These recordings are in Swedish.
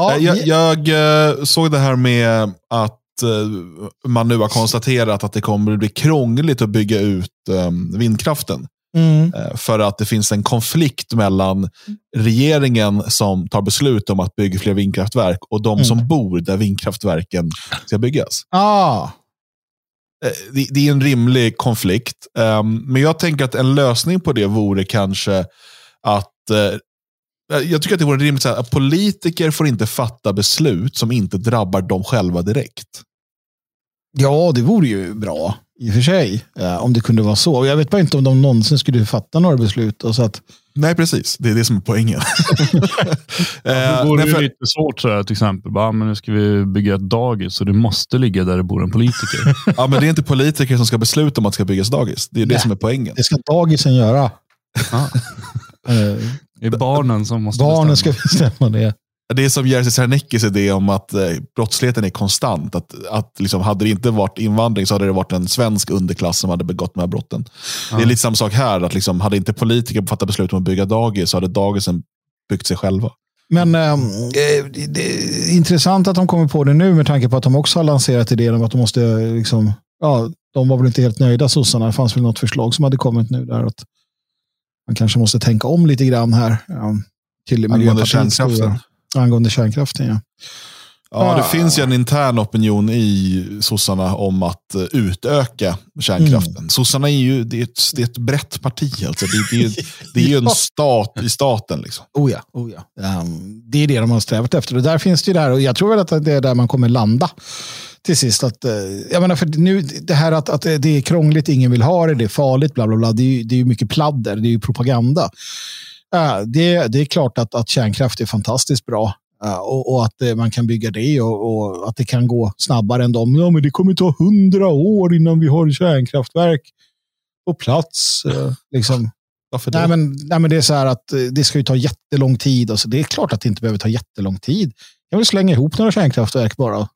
Ja, jag, jag eh, såg det här med att eh, man nu har konstaterat att det kommer att bli krångligt att bygga ut um, vindkraften. Mm. För att det finns en konflikt mellan regeringen som tar beslut om att bygga fler vindkraftverk och de mm. som bor där vindkraftverken ska byggas. Ah. Det, det är en rimlig konflikt. Um, men jag tänker att en lösning på det vore kanske att jag tycker att det vore rimligt att politiker får inte fatta beslut som inte drabbar dem själva direkt. Ja, det vore ju bra i och för sig. om det kunde vara så. Jag vet bara inte om de någonsin skulle fatta några beslut. Och så att... Nej, precis. Det är det som är poängen. ja, det vore ju för... lite svårt så till exempel. Bara, men nu ska vi bygga ett dagis så det måste ligga där det bor en politiker. ja, men det är inte politiker som ska besluta om att det ska byggas dagis. Det är Nej, det som är poängen. Det ska dagisen göra. Det är barnen som måste barnen bestämma. ska bestämma det. Det är som Jerzy Sarneckis idé om att eh, brottsligheten är konstant. Att, att liksom, hade det inte varit invandring så hade det varit en svensk underklass som hade begått de här brotten. Ja. Det är lite samma sak här. Att liksom, hade inte politiker fattat beslut om att bygga dagis så hade dagisen byggt sig själva. Men eh, det är intressant att de kommer på det nu med tanke på att de också har lanserat idén om att de måste, liksom, ja, de var väl inte helt nöjda sossarna. Det fanns väl något förslag som hade kommit nu där. Att man kanske måste tänka om lite grann här. Ja, till angående kärnkraften. Angående kärnkraften, ja. Ja, det ah. finns ju en intern opinion i sossarna om att uh, utöka kärnkraften. Mm. Sossarna är ju det är ett, det är ett brett parti. Alltså. Det, det, är, det är ju en stat i staten. Liksom. Oh ja, oh ja. Um, det är det de har strävat efter. Och där finns det ju där, och jag tror väl att det är där man kommer landa till sist. Att, uh, jag menar, för nu, det här att, att det är krångligt, ingen vill ha det, det är farligt, bla bla bla. Det är ju, det är mycket pladder, det är ju propaganda. Uh, det, det är klart att, att kärnkraft är fantastiskt bra. Uh, och, och, att man kan bygga det och, och, att det kan gå snabbare än dem. Ja, men det kommer ta hundra år innan vi har kärnkraftverk på plats. Liksom. Varför nej, men, nej, men det är så här att det ska ju ta jättelång tid. Alltså, det är klart att det inte behöver ta jättelång tid. Jag vill slänga ihop några kärnkraftverk bara.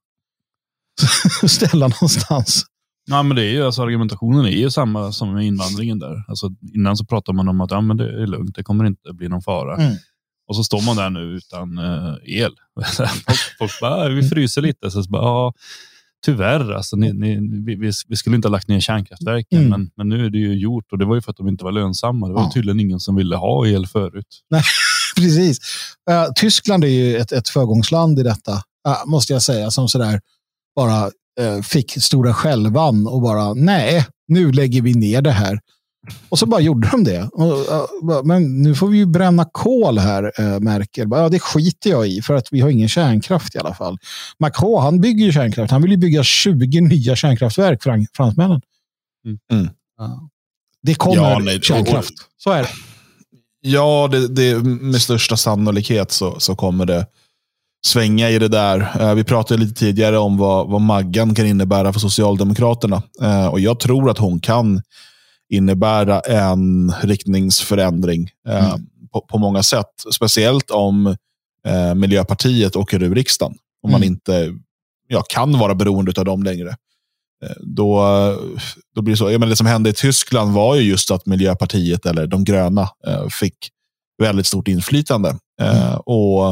Ställa någonstans. Ja, men det är ju, alltså, argumentationen är ju samma som med invandringen där. Alltså, innan så pratar man om att ja, men det är lugnt, det kommer inte bli någon fara. Mm. Och så står man där nu utan uh, el. folk, folk bara, vi fryser lite. Så, så bara, ja, tyvärr, alltså, ni, ni, vi, vi, skulle inte ha lagt ner kärnkraftverken, mm. men, men nu är det ju gjort och det var ju för att de inte var lönsamma. Det var ja. tydligen ingen som ville ha el förut. Nej, precis. Uh, Tyskland är ju ett, ett förgångsland i detta, uh, måste jag säga, som sådär bara uh, fick stora skälvan och bara nej, nu lägger vi ner det här. Och så bara gjorde de det. Men nu får vi ju bränna kol här, äh, Merkel. Ja, det skiter jag i, för att vi har ingen kärnkraft i alla fall. Macron, han bygger ju kärnkraft. Han vill ju bygga 20 nya kärnkraftverk, frans fransmännen. Mm. Mm. Det kommer ja, nej, kärnkraft. Så är det. Ja, det, det, med största sannolikhet så, så kommer det svänga i det där. Uh, vi pratade lite tidigare om vad, vad Maggan kan innebära för Socialdemokraterna. Uh, och Jag tror att hon kan innebära en riktningsförändring eh, mm. på, på, många sätt. Speciellt om eh, Miljöpartiet åker ur riksdagen. Om mm. man inte ja, kan vara beroende av dem längre. Eh, då, då blir det så. Jag menar, det som hände i Tyskland var ju just att Miljöpartiet, eller de gröna, eh, fick väldigt stort inflytande. Eh, mm. och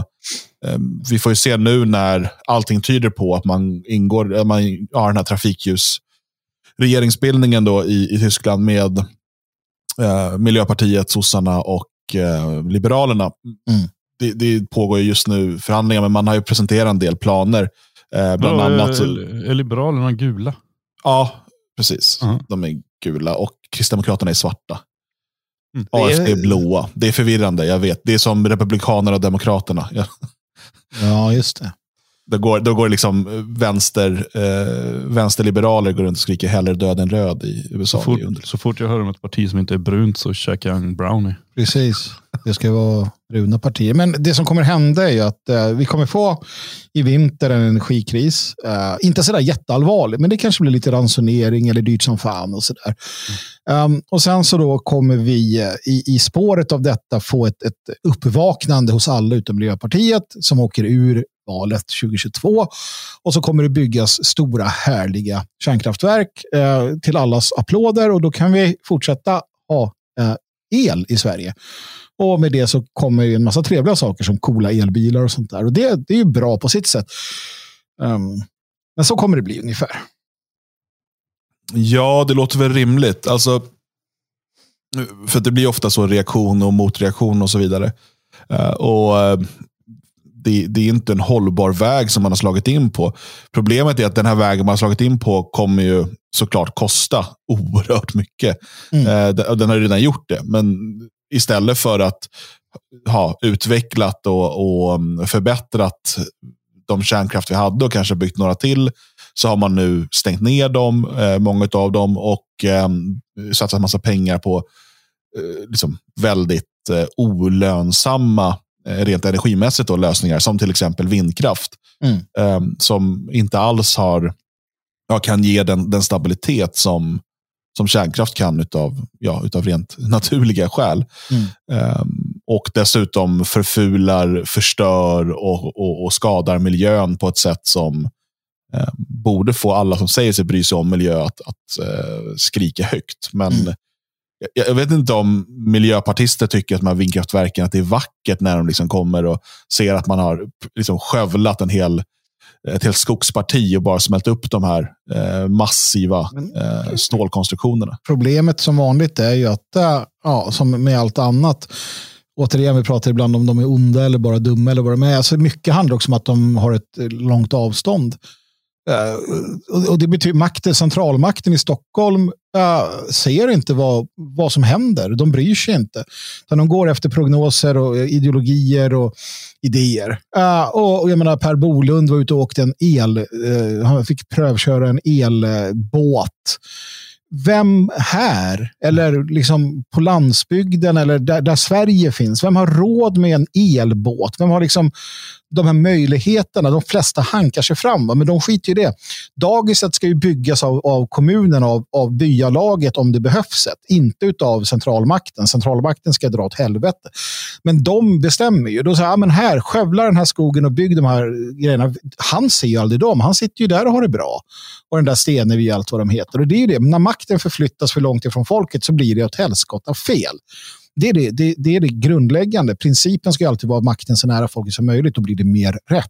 eh, Vi får ju se nu när allting tyder på att man ingår, man har den här trafikljus regeringsbildningen då i, i Tyskland med eh, Miljöpartiet, sossarna och eh, Liberalerna. Mm. Det, det, pågår just nu förhandlingar, men man har ju presenterat en del planer. Eh, bland ja, annat är, är Liberalerna gula? Ja, precis. -huh. De är gula och Kristdemokraterna är svarta. Mm. AFD är blåa. Det är förvirrande, jag vet. Det är som Republikanerna och Demokraterna. Ja, ja just det. Då går, då går liksom vänster, eh, vänsterliberaler går runt och skriker hellre död än röd i USA. Så fort, så fort jag hör om ett parti som inte är brunt så käkar jag en brownie. Precis. Det ska vara bruna partier. Men det som kommer hända är ju att eh, vi kommer få i vinter en energikris. Eh, inte sådär jätteallvarlig, men det kanske blir lite ransonering eller dyrt som fan och sådär. Mm. Um, och sen så då kommer vi eh, i, i spåret av detta få ett, ett uppvaknande hos alla utom Miljöpartiet som åker ur valet 2022. Och så kommer det byggas stora härliga kärnkraftverk eh, till allas applåder och då kan vi fortsätta ha eh, el i Sverige. Och med det så kommer en massa trevliga saker som coola elbilar och sånt där. Och det, det är ju bra på sitt sätt. Um, men så kommer det bli ungefär. Ja, det låter väl rimligt. Alltså, för det blir ofta så reaktion och motreaktion och så vidare. Uh, och uh, det, det, är inte en hållbar väg som man har slagit in på. Problemet är att den här vägen man har slagit in på kommer ju såklart kosta oerhört mycket. Mm. Uh, den har redan gjort det, men istället för att ha utvecklat och, och mm, förbättrat de kärnkraft vi hade och kanske byggt några till, så har man nu stängt ner dem, eh, många av dem, och eh, satsat massa pengar på eh, liksom väldigt eh, olönsamma, eh, rent energimässigt, då, lösningar, som till exempel vindkraft. Mm. Ehm, som inte alls har, ja, kan ge den, den stabilitet som, som kärnkraft kan utav, ja, utav rent naturliga skäl. Mm. Um, och dessutom förfular, förstör och, och, och, skadar miljön på ett sätt som um, borde få alla som säger sig bry sig om miljö att, att uh, skrika högt. Men mm. Jag, jag, vet inte om miljöpartister tycker att de här vindkraftverken att det är vackert när de liksom kommer och ser att man har liksom skövlat en hel ett helt skogsparti och bara smält upp de här eh, massiva eh, stålkonstruktionerna. Problemet som vanligt är ju att, äh, ja, som med allt annat, återigen, vi pratar ibland om de är onda eller bara dumma eller vad de är. Alltså mycket handlar också om att de har ett långt avstånd. Uh, och det betyder makten, centralmakten i Stockholm uh, ser inte vad, vad som händer. De bryr sig inte. Utan de går efter prognoser och eh, ideologier och idéer. Uh, och, och, jag menar, Per Bolund var ute och åkte en el, han fick prövköra en elbåt vem här, eller liksom på landsbygden eller där, där, Sverige finns, vem har råd med en elbåt? Vem har liksom de här möjligheterna? De flesta hankar sig fram, men de skiter i det. Dagiset ska ju byggas av, av kommunen, av, av byalaget om det behövs ett, inte av centralmakten. Centralmakten ska dra åt helvete. Men de bestämmer ju. Då säger ja, men här, skövla den här skogen och bygg de här grejerna. Han ser ju aldrig dem. Han sitter ju där och har det bra. Och den där Stenevi, allt vad de heter. Och det är ju det, när makten förflyttas för långt ifrån folket så blir det åt helskotta fel. Det är det, det, det är det grundläggande. Principen ska alltid vara makten så nära folket som möjligt. Då blir det mer rätt.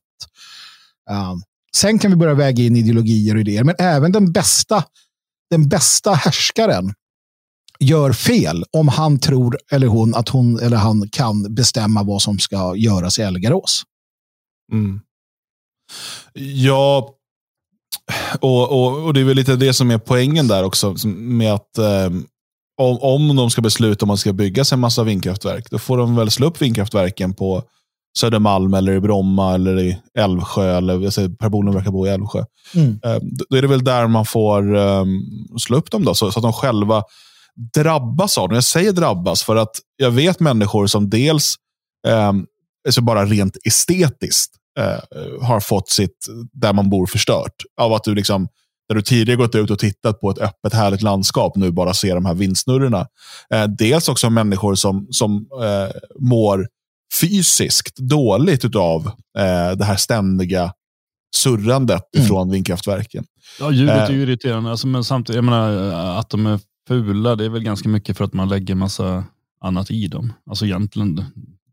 Um, sen kan vi börja väga in ideologier och idéer, men även den bästa, den bästa härskaren gör fel om han tror eller hon att hon eller han kan bestämma vad som ska göras i Elgarås. Mm. Ja, och, och, och, det är väl lite det som är poängen där också. Med att eh, om, om de ska besluta om man ska bygga sig en massa vindkraftverk, då får de väl slå upp vindkraftverken på Södermalm, eller i Bromma, eller i Älvsjö. Eller, jag säger, per Bolund verkar bo i Älvsjö. Mm. Eh, då är det väl där man får um, slå upp dem, då, så, så, att de själva drabbas av dem. Jag säger drabbas för att jag vet människor som dels, um, alltså bara rent estetiskt, uh, har fått sitt där man bor förstört. Av att du liksom där du tidigare gått ut och tittat på ett öppet härligt landskap, nu bara ser de här vindsnurrorna. Eh, dels också människor som, som eh, mår fysiskt dåligt av eh, det här ständiga surrandet mm. från vindkraftverken. Ja, ljudet är ju eh, irriterande. Alltså, men samtidigt, jag menar, att de är fula, det är väl ganska mycket för att man lägger massa annat i dem. Alltså egentligen,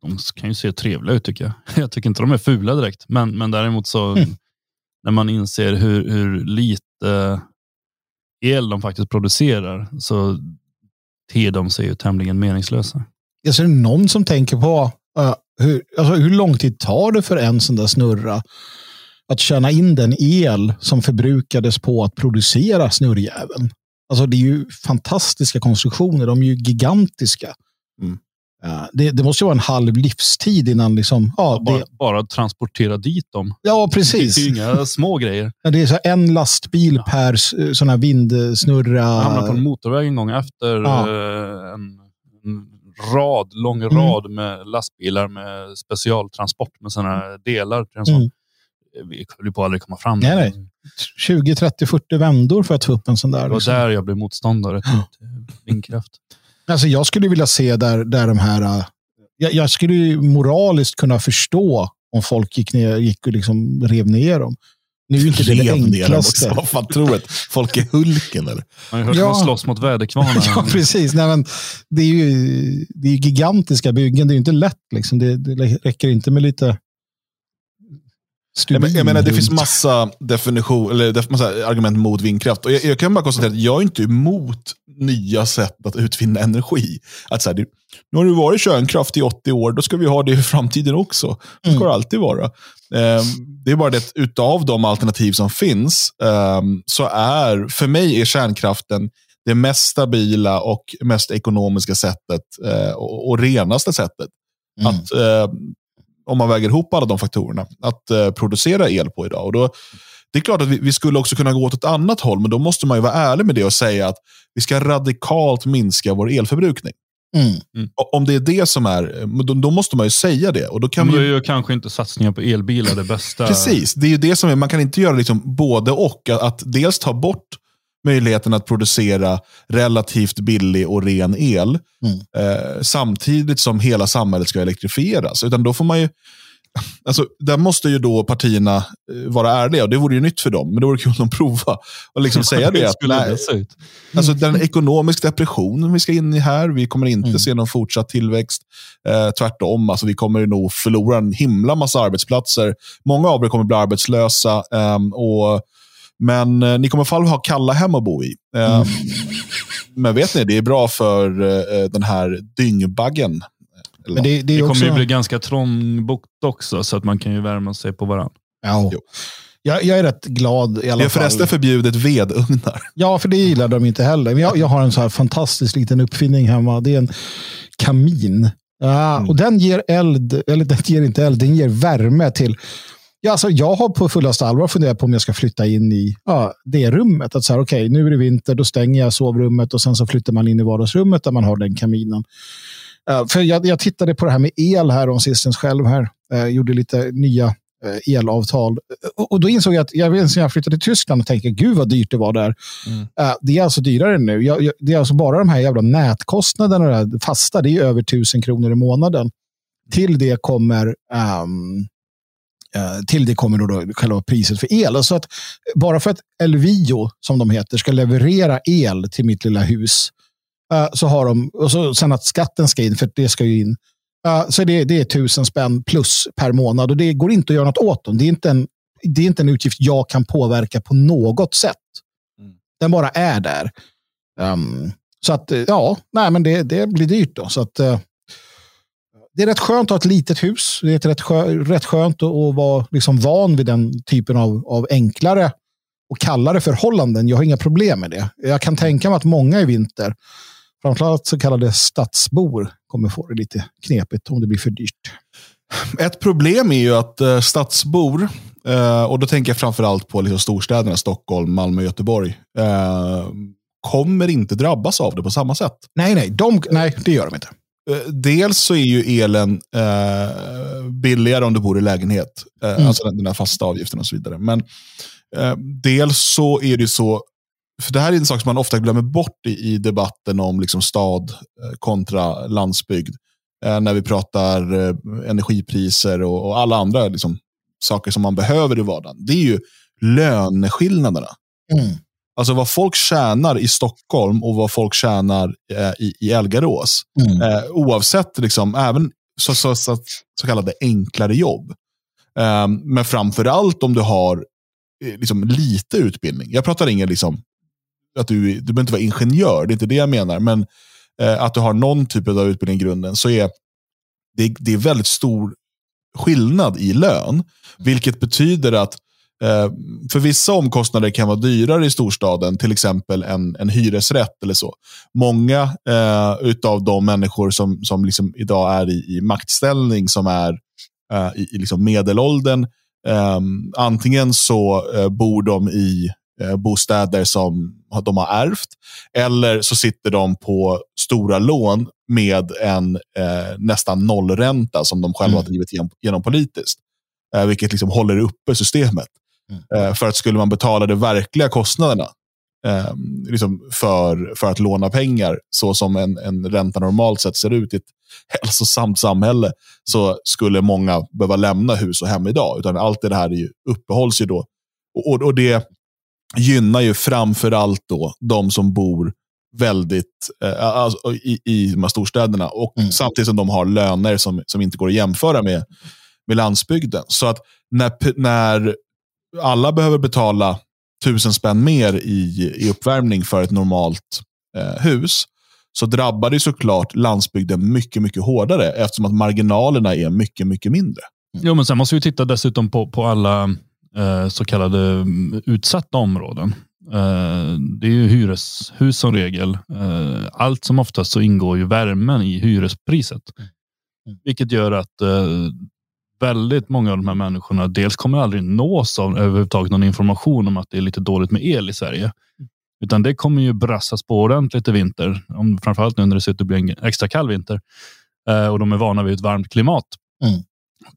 de kan ju se trevliga ut tycker jag. Jag tycker inte de är fula direkt, men, men däremot så mm. när man inser hur, hur lite el de faktiskt producerar så ter de sig ju tämligen meningslösa. Jag ser någon som tänker på uh, hur, alltså hur lång tid tar det för en sån där snurra att tjäna in den el som förbrukades på att producera snurrjäveln. Alltså det är ju fantastiska konstruktioner, de är ju gigantiska. Mm. Det, det, måste ju vara en halv livstid innan liksom... Ja, bara, det... bara transportera dit dem. Ja, precis. Det är ju inga små grejer. Ja, det är så en lastbil ja. per sån här vindsnurra. Jag hamnade på en motorväg en gång efter ja. Eh, en, en, rad, lång mm. rad mm. med lastbilar med specialtransport med sådana delar. Till en sån. Mm. Vi höll på att aldrig komma fram. Nej, nej. 20, 30, 40 vändor för att få upp en sån där. Det var liksom. där jag blev motståndare till vindkraft. Alltså jag skulle vilja se där, där de här... Äh, jag, jag skulle moraliskt kunna förstå om folk gick, ner, gick och liksom rev ner dem. Nu är ju inte det det enklaste. också. Vad fan tror du? att Folk är Hulken eller? Man har ju hört Ja. dem slåss mot väderkvarnar. Ja, precis. Nej, men det, är ju, det är ju gigantiska byggen. Det är ju inte lätt. Liksom. Det, det räcker inte med lite Jag, men, jag menar, det stubin finns massa, definition, eller massa argument mot vindkraft. Och jag, jag kan bara konstatera att jag är inte emot nya sätt att utvinna energi. Att så här, det, nu har det varit kärnkraft i 80 år, då ska vi ha det i framtiden också. Så ska Mm. det alltid vara. Ehm, det är bara det att utav de alternativ som finns, ehm, så är, för mig är kärnkraften det mest stabila och mest ekonomiska sättet eh, och, renaste sättet Mm. att, eh, om man väger ihop alla de faktorerna, att eh, producera el på idag. Och då, det är klart att vi, vi skulle också kunna gå åt ett annat håll, men då måste man ju vara ärlig med det och säga att vi ska radikalt minska vår elförbrukning. Mm. Och Om det är det som är, då, då måste man ju säga det. Och då kan Men då ju, är ju kanske inte satsningar på elbilar det bästa. Precis, det är ju det som är, man kan inte göra liksom både och. Att, att dels ta bort möjligheten att producera relativt billig och ren el Mm. eh, samtidigt som hela samhället ska elektrifieras. Utan då får man ju, alltså, där måste ju då partierna eh, vara ärliga och det vore ju nytt för dem. Men det vore kul att prova och liksom säga det. Att, nej? Alltså den ekonomiska depressionen vi ska in i här, vi kommer inte Mm. se någon fortsatt tillväxt. Eh, tvärtom, alltså vi kommer nog förlora en himla massa arbetsplatser. Många av er kommer bli arbetslösa. ehm, och, men eh, ni kommer i alla fall ha kalla hem att bo i. Eh, Mm. Men vet ni, det är bra för eh, den här dyngbaggen. Eller Men det, det Det är kommer också... ju bli ganska trångbott också, så att man kan ju värma sig på varandra. ja. Jo. jag, jag är rätt glad i det alla är fall. förresten förbjudet vedugnar. Ja, för det gillar de inte heller. Men jag, jag har en så här fantastisk liten uppfinning hemma. Det är en kamin. Ja, Mm. Och den ger eld, eller den ger inte eld, den ger värme till... Ja, alltså, jag har på fullaste allvar funderat på om jag ska flytta in i ja, det rummet. Att så här, okej, nu är det vinter, då stänger jag sovrummet och sen så flyttar man in i vardagsrummet där man har den kaminen. Eh, för jag, jag tittade på det här med el här om sistens själv här. Eh, gjorde lite nya eh, elavtal. Och, då insåg jag att jag vet när jag flyttade till Tyskland och tänkte gud vad dyrt det var där. Mm. Det är alltså dyrare nu. Jag, jag, det är alltså bara de här jävla nätkostnaderna, det här fasta, det är över tusen kronor i månaden. Till det kommer eh, till det kommer då, då själva priset för el. Så att bara för att Elvio, som de heter, ska leverera el till mitt lilla hus, så har de, och så, sen att skatten ska in, för det ska ju in, eh, så det, det är tusen spänn plus per månad och det går inte att göra något åt dem. Det är inte en, det är inte en utgift jag kan påverka på något sätt. Mm. Den bara är där. Ehm, så att, eh, ja, nej, men det, det blir dyrt då. Så att, eh, det är rätt skönt att ha ett litet hus. Det är rätt, skö, rätt skönt att, att vara liksom van vid den typen av, av enklare och kallare förhållanden. Jag har inga problem med det. Jag kan tänka mig att många i vinter, framförallt så kallade stadsbor, kommer få det lite knepigt om det blir för dyrt. Ett problem är ju att eh, stadsbor, eh, och då tänker jag framförallt på liksom, storstäderna Stockholm, Malmö, Göteborg, eh, kommer inte drabbas av det på samma sätt. Nej, nej, de, nej det gör de inte. Dels så är ju elen eh, billigare om du bor i lägenhet. Eh, Mm. Alltså den, den fasta avgiften och så vidare. Men eh, dels så är det så, för det här är en sak som man ofta glömmer bort i, i debatten om liksom stad eh, kontra landsbygd. Eh, när vi pratar eh, energipriser och, och alla andra liksom, saker som man behöver i vardagen. Det är ju löneskillnaderna. Mm. Alltså vad folk tjänar i Stockholm och vad folk tjänar eh, i, i Elgarås. Mm. Eh, oavsett, liksom, även så, så, så, så kallade enklare jobb. Eh, men framför allt om du har liksom, lite utbildning. Jag pratar ingen liksom, att du, du behöver inte vara ingenjör, det är inte det jag menar. Men eh, att du har någon typ av utbildning i grunden, så är det, det är väldigt stor skillnad i lön. Vilket betyder att eh, för vissa omkostnader kan vara dyrare i storstaden, till exempel en, en hyresrätt eller så. Många eh, utav de människor som, som liksom idag är i, i maktställning, som är eh, i, i liksom medelåldern, eh, antingen så eh, bor de i bostäder som de har ärvt, eller så sitter de på stora lån med en eh, nästan nollränta som de själva Mm. har drivit igenom, igenom politiskt. Eh, vilket liksom håller uppe systemet. Mm. Eh, för att skulle man betala de verkliga kostnaderna eh, liksom för, för att låna pengar, så som en, en ränta normalt sett ser ut i ett hälsosamt samhälle, så skulle många behöva lämna hus och hem idag. Utan allt det här är ju, uppehålls ju då Och, och det gynnar ju framför allt då de som bor väldigt eh, alltså, i, i de här storstäderna. Och mm. Samtidigt som de har löner som, som inte går att jämföra med, med landsbygden. Så att när, när alla behöver betala tusen spänn mer i, i uppvärmning för ett normalt eh, hus, så drabbar det såklart landsbygden mycket, mycket hårdare eftersom att marginalerna är mycket, mycket mindre. Jo, men sen måste vi titta dessutom på, på alla så kallade mm, utsatta områden. Eh, det är ju hyreshus som regel. Eh, allt som oftast så ingår ju värmen i hyrespriset. Mm. Mm. Vilket gör att eh, väldigt många av de här människorna dels kommer aldrig nås av överhuvudtaget någon information om att det är lite dåligt med el i Sverige. Utan det kommer ju brassas på ordentligt i vinter. Om, framförallt nu när det ser ut att bli en extra kall vinter. och de är vana vid ett varmt klimat. Mm.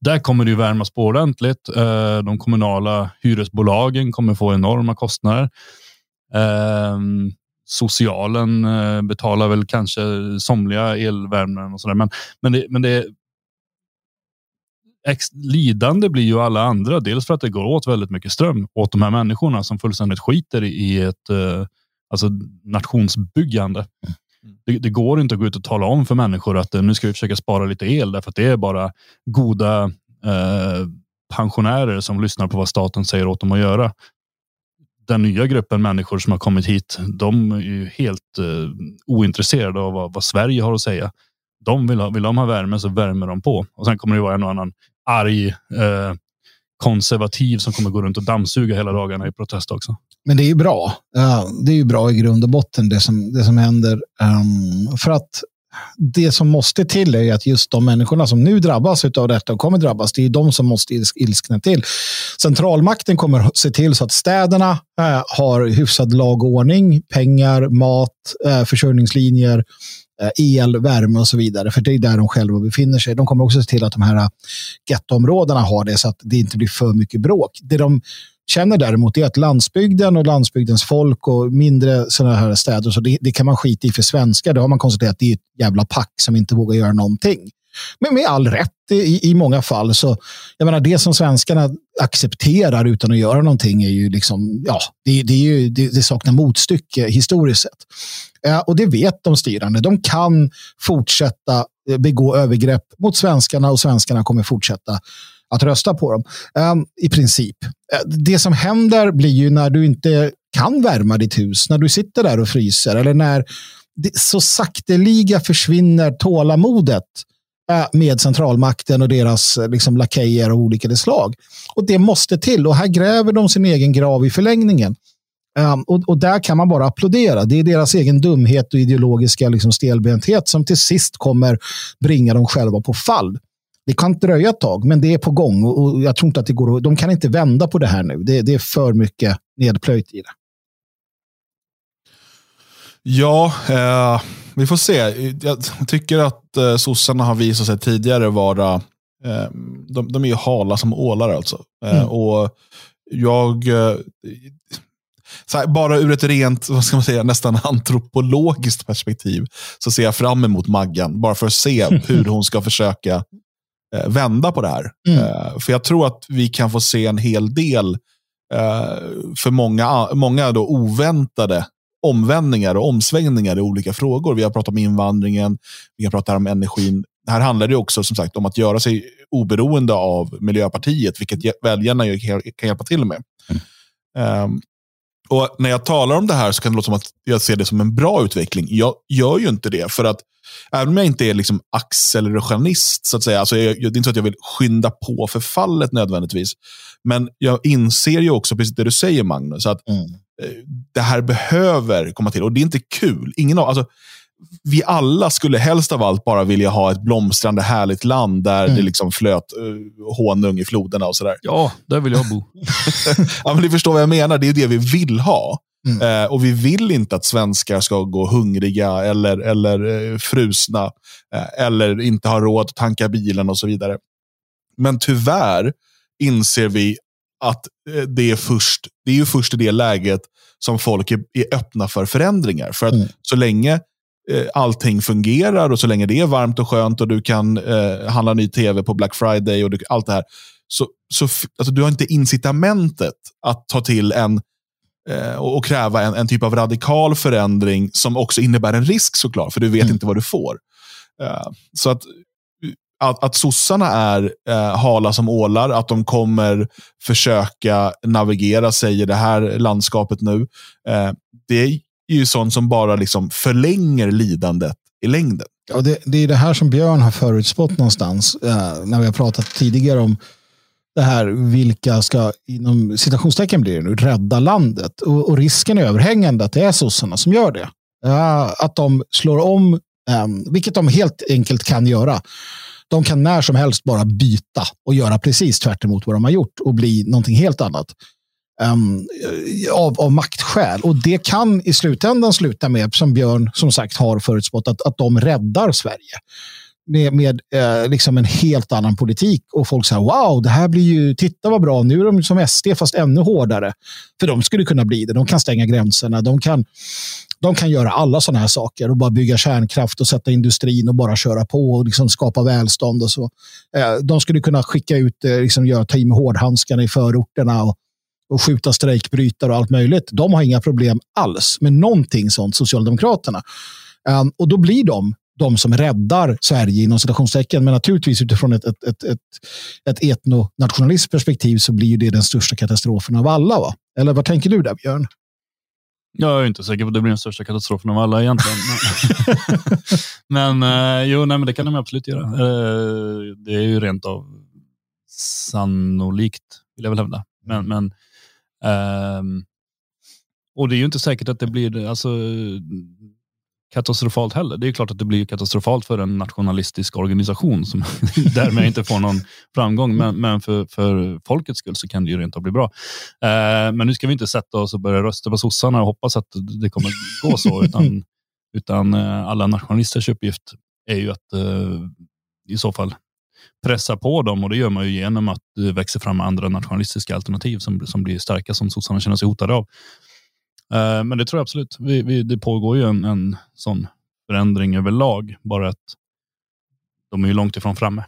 Där kommer det ju värmas på ordentligt. Eh, de kommunala hyresbolagen kommer få enorma kostnader. Ehm, socialen eh, betalar väl kanske somliga elvärmen och sådär. Men, men, det, men det lidande blir ju alla andra. Dels för att det går åt väldigt mycket ström åt de här människorna som fullständigt skiter i ett eh, alltså nationsbyggande. Mm. Mm. Det, det, går inte att gå ut och tala om för människor att eh, nu ska vi försöka spara lite el därför att det är bara goda eh, pensionärer som lyssnar på vad staten säger åt dem att göra den nya gruppen människor som har kommit hit, de är ju helt eh, ointresserade av vad, vad, Sverige har att säga. De vill, ha, vill de ha värme så värmer de på. Och sen kommer det vara en och annan arg eh, konservativ som kommer gå runt och dammsuga hela dagarna i protest också. Men det är ju bra. det är ju bra i grund och botten det som, det som händer. Ehm, för att det som måste till är att just de människorna som nu drabbas av detta och kommer drabbas, det är de som måste ilskna till. Centralmakten kommer se till så att städerna eh, har hyfsad lag och ordning, pengar, mat, eh, försörjningslinjer, Eh, el, värme och så vidare. För det är där de själva befinner sig. De kommer också se till att de här eh, gettoområdena har det så att det inte blir för mycket bråk. Det de känner däremot är att landsbygden och landsbygdens folk och mindre sådana här städer, så det, det, kan man skita i för svenskar. Det har man konstaterat, det är ett jävla pack som inte vågar göra någonting. Men med all rätt i, i många fall. så jag menar, Det som svenskarna accepterar utan att göra någonting är ju liksom, ja, det, det, är ju, det, det saknar motstycke historiskt sett. Eh, och det vet de styrande. De kan fortsätta eh, begå övergrepp mot svenskarna och svenskarna kommer fortsätta att rösta på dem. Eh, I princip. Eh, det som händer blir ju när du inte kan värma ditt hus, när du sitter där och fryser eller när det, så sakteliga försvinner tålamodet Eh, med centralmakten och deras eh, liksom, lakejer av olika slag. Och det måste till och här gräver de sin egen grav i förlängningen. Um, och, och, där kan man bara applådera. Det är deras egen dumhet och ideologiska liksom, stelbenthet som till sist kommer bringa dem själva på fall. Det kan dröja ett tag, men det är på gång och jag tror inte att det går De kan inte vända på det här nu. Det, det är för mycket nedplöjt i det. Ja, eh, vi får se. Jag tycker att eh, sossarna har visat sig tidigare vara eh, de, de är ju hala som ålar alltså. Eh, mm. Och jag, eh, här, bara ur ett rent, vad ska man säga, nästan antropologiskt perspektiv, så ser jag fram emot Maggan. Bara för att se hur hon ska försöka eh, vända på det här. Mm. Eh, för jag tror att vi kan få se en hel del för många, många då oväntade omvändningar och omsvängningar i olika frågor. Vi har pratat om invandringen, vi har pratat om energin. Här handlar det också som sagt om att göra sig oberoende av Miljöpartiet, vilket väljarna kan hjälpa till med. Mm. Um, och När jag talar om det här så kan det låta som att jag ser det som en bra utveckling. Jag gör ju inte det. För att även om jag inte är liksom accelerationist, så att säga, alltså jag, det är inte så att jag vill skynda på förfallet nödvändigtvis. Men jag inser ju också precis det du säger, Magnus, att mm. Eh, det här behöver komma till. Och det är inte kul. Ingen av, alltså, vi alla skulle helst av allt bara vilja ha ett blomstrande härligt land där mm. det liksom flöt uh, honung i floderna och sådär. Ja, där vill jag bo. ja, men ni förstår vad jag menar. Det är det vi vill ha. Mm. Uh, och vi vill inte att svenskar ska gå hungriga eller, eller uh, frusna. Uh, eller inte ha råd att tanka bilen och så vidare. Men tyvärr inser vi att det är först, det är ju först i det läget som folk är, är öppna för förändringar. För att mm. så länge Eh, allting fungerar och så länge det är varmt och skönt och du kan eh, handla ny tv på Black Friday och du, allt det här. så, så alltså, du har inte incitamentet att ta till en eh, och kräva en, en typ av radikal förändring som också innebär en risk såklart, för du vet mm. inte vad du får. Eh, så att att, att sossarna är eh, hala som ålar, att de kommer försöka navigera sig i det här landskapet nu. Eh, det är ju sånt som bara liksom förlänger lidandet i längden. Ja, det, det är det här som Björn har förutspått någonstans, eh, när vi har pratat tidigare om det här, vilka ska inom citationstecken blir det nu, rädda landet. Och, och, risken är överhängande att det är sossarna som gör det. Ja, att de slår om, um, vilket de helt enkelt kan göra. De kan när som helst bara byta och göra precis tvärt vad de har gjort och bli någonting helt annat. Um, av, av maktskäl. Och det kan i slutändan sluta med, som Björn som sagt har förutspått, att, att de räddar Sverige. Med, med eh, liksom en helt annan politik. Och folk säger wow, det här blir ju, titta vad bra, nu är de som SD fast ännu hårdare. För de skulle kunna bli det. De kan stänga gränserna, de kan de kan göra alla sådana här saker och bara bygga kärnkraft och sätta industrin och bara köra på och liksom skapa välstånd och så. Eh, de skulle kunna skicka ut, eh, liksom göra, ta i med hårdhandskarna i förorterna och, och skjuta strejkbrytare och allt möjligt. De har inga problem alls med någonting sånt, Socialdemokraterna. Ehm, och då blir de de som räddar Sverige inom citationstecken. Men naturligtvis utifrån ett, ett, ett, ett, ett etnonationalistiskt perspektiv så blir det den största katastrofen av alla. Va? Eller vad tänker du där, Björn? Jag är inte säker på att det blir den största katastrofen av alla egentligen. men eh, jo, nej, men det kan de absolut göra. Eh, det är ju rent av sannolikt, vill jag väl hävda. Men, men eh, och det är ju inte säkert att det blir, alltså, katastrofalt heller. Det är klart att det blir katastrofalt för en nationalistisk organisation som därmed inte får någon framgång. Men, men för, för folkets skull så kan det ju rent av bli bra. Eh, men nu ska vi inte sätta oss och börja rösta på sossarna och hoppas att det kommer gå så. utan, utan eh, alla nationalisters uppgift är ju att eh, i så fall pressa på dem och det gör man ju genom att det växer fram andra nationalistiska alternativ som, som blir starka som sossarna känner sig hotade av. Eh, men det tror jag absolut. Vi, vi, det pågår ju en, en sån förändring överlag, bara att de är ju långt ifrån framme.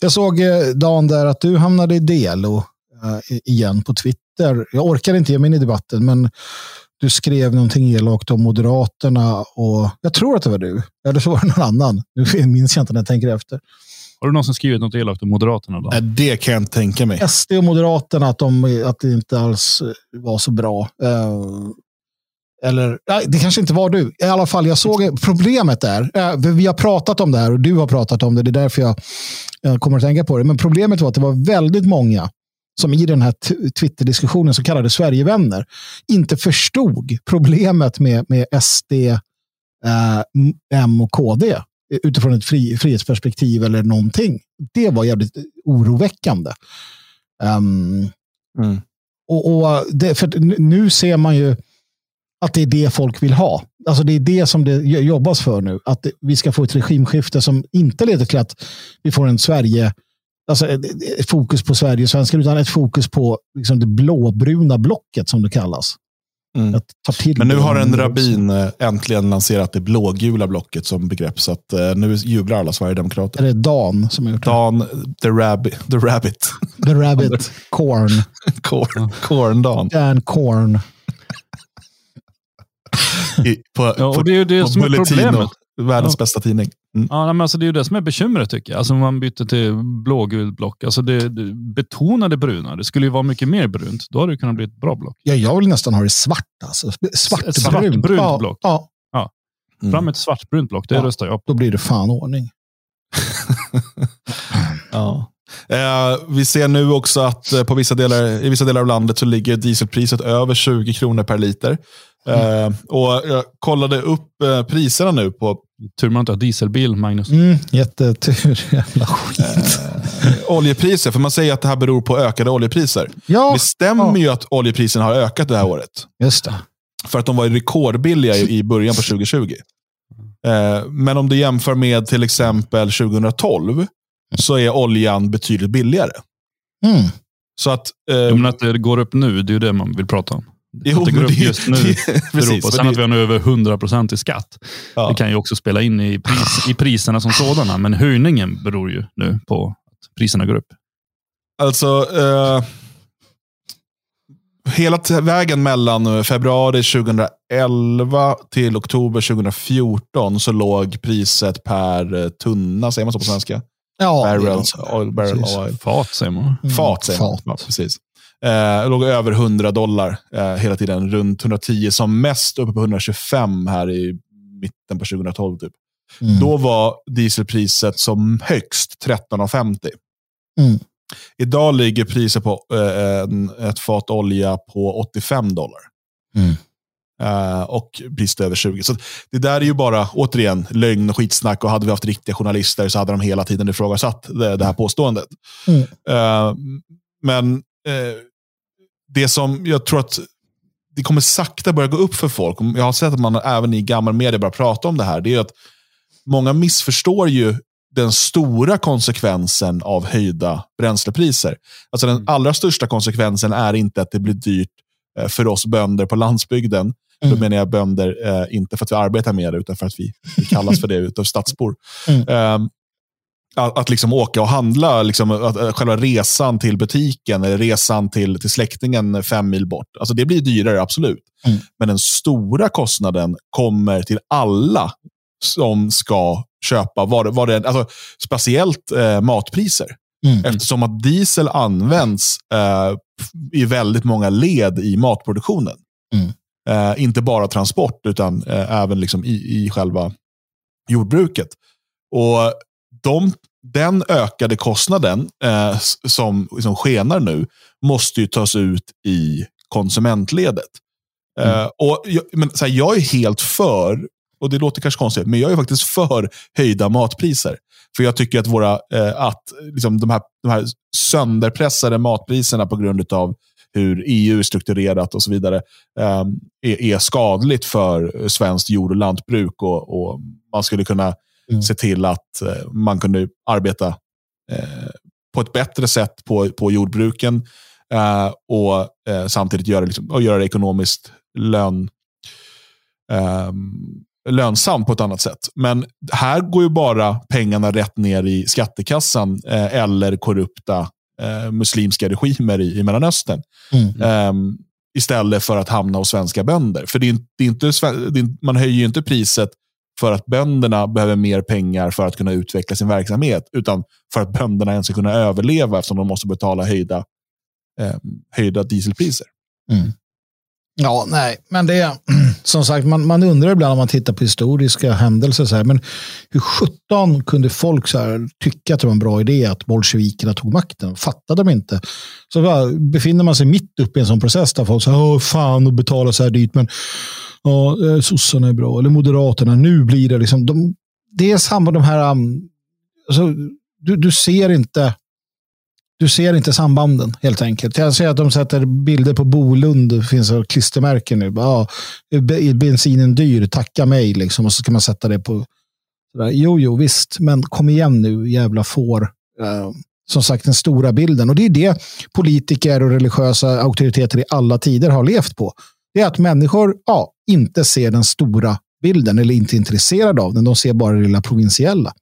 Jag såg eh, dagen där att du hamnade i DLO eh, igen på Twitter. Jag orkar inte ge mig in i debatten, men du skrev någonting elakt om Moderaterna och jag tror att det var du. Eller så var det någon annan. Nu minns jag inte när jag tänker efter. Har du någonsin skrivit något elakt om Moderaterna? Då? Det kan jag inte tänka mig. SD och Moderaterna, att, de, att det inte alls var så bra. Eller, det kanske inte var du. I alla fall, jag såg problemet där. Eh, vi har pratat om det här och du har pratat om det. Det är därför jag, jag kommer att tänka på det. Men problemet var att det var väldigt många som i den här Twitter-diskussionen, så kallade Sverigevänner, inte förstod problemet med, med SD, eh, M och KD utifrån ett fri, frihetsperspektiv eller någonting. Det var jävligt oroväckande. Um, mm. Och, och det, för nu ser man ju att det är det folk vill ha. Alltså det är det som det jobbas för nu. Att vi ska få ett regimskifte som inte leder till att vi får en Sverige, alltså ett fokus på Sverige och svenskar, utan ett fokus på liksom det blåbruna blocket som det kallas. Mm. Men nu har en rabbin. Eh, äntligen lanserat det blågula blocket som begrepp. Så att, uh, nu jublar alla Sverigedemokrater. Är det Dan som har gjort det? Dan, the, rabbi, the Rabbit. The Rabbit, Corn. corn, corn Dan. Dan Corn. I, på, ja, och det är ju det som är problemet. Världens ja. bästa tidning. Mm. Ja, men alltså det är ju det som är bekymret tycker jag. Alltså man byter till blågult block. Alltså det, det, betona det bruna. Det skulle ju vara mycket mer brunt. Då hade det kunnat bli ett bra block. Ja, jag vill nästan ha det svart. Alltså. Svartbrunt. Svartbrunt ja, block. Ja. ja. Mm. Fram ett svartbrunt block. Det ja. röstar jag på. Då blir det fan ordning. ja. Eh, vi ser nu också att eh, på vissa delar, i vissa delar av landet så ligger dieselpriset över 20 kronor per liter. Mm. och jag kollade upp eh, priserna nu på... Tur man inte har dieselbil, Magnus. Mm, jättetur. Jävla skit. Eh, oljepriser, för man säger att det här beror på ökade oljepriser. Ja. Det stämmer ja. ju att oljepriserna har ökat det här året. Just det. För att de var rekordbilliga i, i början på 2020. Eh, men om du jämför med till exempel 2012 så är oljan betydligt billigare. Mm. Så att, eh, men att det går upp nu, det är ju det man vill prata om. Jo, att det går upp just nu precis, på. Sen det, att vi har nu över 100% i skatt. Ja. Det kan ju också spela in i, pris, i priserna som sådana. Men höjningen beror ju nu på att priserna går upp. Alltså, eh, hela vägen mellan februari 2011 till oktober 2014 så låg priset per eh, tunna, säger man så på svenska? Ja, barrel, oil, barrel oil. Fat säger man. Fat säger man. Ja, precis. Eh, låg över 100 dollar eh, hela tiden. Runt 110, som mest uppe på 125 här i mitten på 2012. Typ. Mm. Då var dieselpriset som högst 13,50. Mm. Idag ligger priset på eh, ett fat olja på 85 dollar. Mm. Uh, och priset över 20. Så Det där är ju bara, återigen, lögn och skitsnack. Och hade vi haft riktiga journalister så hade de hela tiden ifrågasatt det, det här påståendet. Mm. Uh, men uh, det som jag tror att det kommer sakta börja gå upp för folk. Jag har sett att man även i gammal media börjar prata om det här. Det är att många missförstår ju den stora konsekvensen av höjda bränslepriser. Alltså den mm. allra största konsekvensen är inte att det blir dyrt för oss bönder på landsbygden. Mm. Då menar jag bönder, eh, inte för att vi arbetar med det, utan för att vi, vi kallas för det utav stadsbor. Mm. Um, att, att, liksom åka och handla, liksom, att, att själva resan till butiken eller resan till, till släktingen fem mil bort. Alltså det blir dyrare, absolut. Mm. Men den stora kostnaden kommer till alla som ska köpa, var, var det, alltså, speciellt eh, matpriser. Mm. Eftersom att diesel används eh, i väldigt många led i matproduktionen. Mm. Eh, inte bara transport, utan eh, även liksom i, i själva jordbruket. Och de, den ökade kostnaden eh, som, som skenar nu måste ju tas ut i konsumentledet. Mm. Eh, och jag, men, så här, jag är helt för, och det låter kanske konstigt, men jag är faktiskt för höjda matpriser. För jag tycker att, våra, eh, att liksom, de, här, de här sönderpressade matpriserna på grund av hur EU är strukturerat och så vidare, eh, är, är, skadligt för svenskt jord och lantbruk. Och, och man skulle kunna mm. se till att eh, man kunde arbeta eh, på ett bättre sätt på, på jordbruken eh, och samtidigt göra, liksom, och göra det ekonomiskt lön, ehm, lönsamt på ett annat sätt. Men här går ju bara pengarna rätt ner i skattekassan eller korrupta muslimska regimer i, i Mellanöstern. Mm. Um, istället för att hamna hos svenska bönder. För det är, det är inte, det är, man höjer ju inte priset för att bönderna behöver mer pengar för att kunna utveckla sin verksamhet, utan för att bönderna ens ska kunna överleva eftersom de måste betala höjda, eh, höjda dieselpriser. Mm. Ja, nej, men det som sagt, man, man undrar ibland om man tittar på historiska händelser, så här, men hur sjutton kunde folk så här, tycka att det var en bra idé att bolsjevikerna tog makten? Fattade de inte? Så bara, befinner man sig mitt uppe i en sån process där folk säger, åh fan, och betala så här dyrt, men ja, eh, sossarna är bra, eller moderaterna, nu blir det liksom, de, det är samma de här, um, alltså, du, du ser inte du ser inte sambanden helt enkelt. Jag ser att de sätter bilder på Bolund. Det finns klistermärken nu. Ja, bensinen dyr, tacka mig. Liksom. Och så ska man sätta det på... Sådär. Jo, jo, visst. Men kom igen nu, jävla får. Eh, som sagt, den stora bilden. Och det är det politiker och religiösa auktoriteter i alla tider har levt på. Det är att människor ja, inte ser den stora bilden eller inte intresserade av den. De ser bara det lilla provinsiella.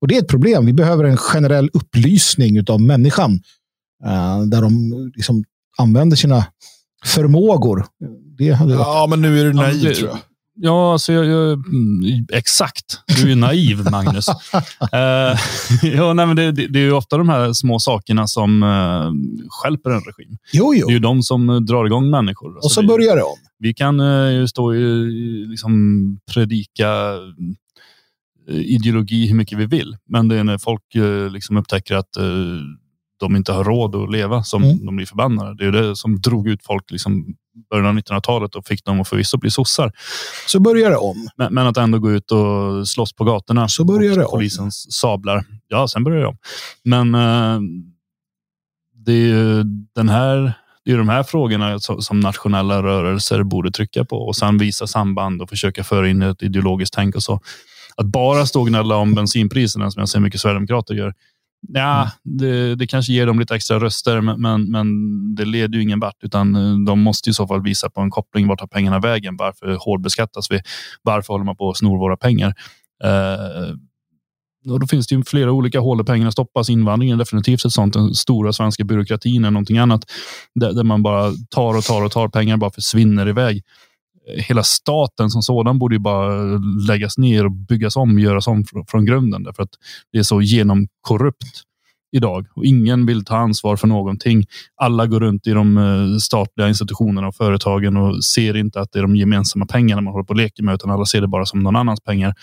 Och det är ett problem. Vi behöver en generell upplysning av människan uh, där de liksom använder sina förmågor. Det hade ja, men nu är du naiv ja, tror jag. Ja, alltså jag, jag, mm, exakt. Du är naiv, Magnus. uh, ja, nej, men det, det, det, är ju ofta de här små sakerna som uh, skälper en regim. Jo, jo. Det är ju de som drar igång människor. Och alltså, så börjar det om. Vi kan uh, stå och liksom, predika ideologi hur mycket vi vill, men det är när folk uh, liksom upptäcker att de inte har råd att leva som mm. de blir förbannade. Det är det som drog ut folk liksom början av 1900-talet och fick dem att förvisso bli sossar. Så börjar det om. Men, men, att ändå gå ut och slåss på gatorna. Så börjar det om. Polisens sablar. Ja, sen börjar det om. Men uh, det är ju den här det är de här frågorna som nationella rörelser borde trycka på och sen visa samband och försöka föra in ett ideologiskt tänk och så. Att bara stå och gnälla om bensinpriserna som jag ser mycket sverigedemokrater gör Ja, mm. det, det, kanske ger dem lite extra röster, men, men, det leder ju ingen vart. Utan eh, de måste i så fall visa på en koppling. Vart tar pengarna vägen? Varför hårdbeskattas vi? Varför håller man på att snor våra pengar? Eh, och då finns det ju flera olika hål där pengarna stoppas. Invandringen är definitivt ett sånt. Den stora svenska byråkratin är någonting annat. Där, där man bara tar och tar och tar. Pengar bara försvinner iväg. Hela staten som sådan borde ju bara läggas ner och byggas om, göras om från, från grunden. Därför att det är så genomkorrupt idag och ingen vill ta ansvar för någonting. Alla går runt i de eh, statliga institutionerna och företagen och ser inte att det är de gemensamma pengarna man håller på och leker med, utan alla ser det bara som någon annans pengar.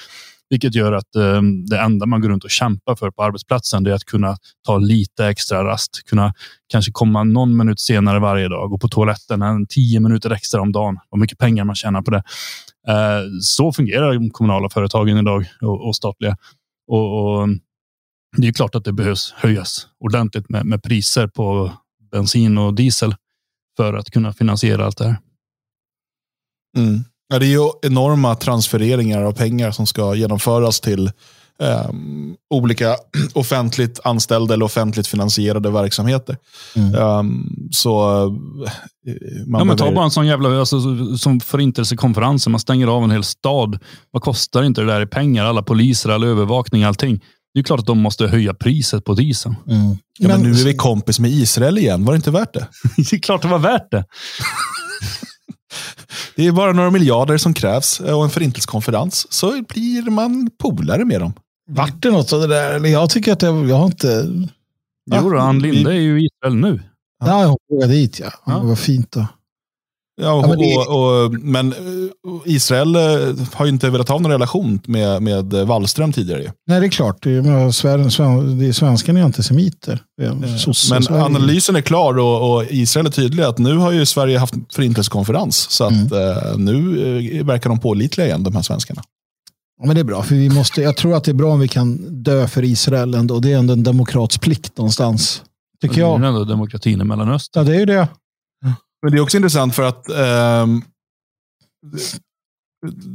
Vilket gör att eh, det enda man går runt och kämpar för på arbetsplatsen är att kunna ta lite extra rast. Kunna kanske komma någon minut senare varje dag. Gå på toaletten en tio minuter extra om dagen. Vad mycket pengar man tjänar på det. Eh, så fungerar de kommunala företagen idag och, och statliga. Och, och, det är klart att det behövs höjas ordentligt med, med priser på bensin och diesel för att kunna finansiera allt det här. Mm. Ja, det är ju enorma transfereringar av pengar som ska genomföras till um, olika offentligt anställda eller offentligt finansierade verksamheter. Mm. Um, så uh, man ja, men Ta bara en sån jävla alltså, som förintelsekonferensen. Man stänger av en hel stad. Vad kostar inte det där i pengar? Alla poliser, all övervakning, allting. Det är klart att de måste höja priset på dieseln. Mm. Ja, men, men nu är vi kompis med Israel igen. Var det inte värt det? det är klart det var värt det. Det är bara några miljarder som krävs och en förintelsekonferens så blir man polare med dem. Vart det något av det där? Jag tycker att jag, jag har inte... Jo, ja, Ann Linde är ju i Israel nu. Ja, jag åkte dit ja. ja. Det var fint då. Ja, och, ja, men, det... och, och, men, eh, Israel eh, har ju inte velat ha någon relation med, med Wallström tidigare. Nej, det är klart. Det är, sven, sven, det är svenskarna är antisemiter. men analysen är klar och, och, Israel är tydlig att nu har ju Sverige haft förintelsekonferens. Så att mm. eh, nu eh, verkar de pålitliga igen, de här svenskarna. Ja, men det är bra, för vi måste, jag tror att det är bra om vi kan dö för Israel ändå. Det är ändå en demokrats plikt någonstans. Tycker jag. Det är ändå demokratin i Mellanöstern. Ja, det är ju det. Men det är också intressant för att um,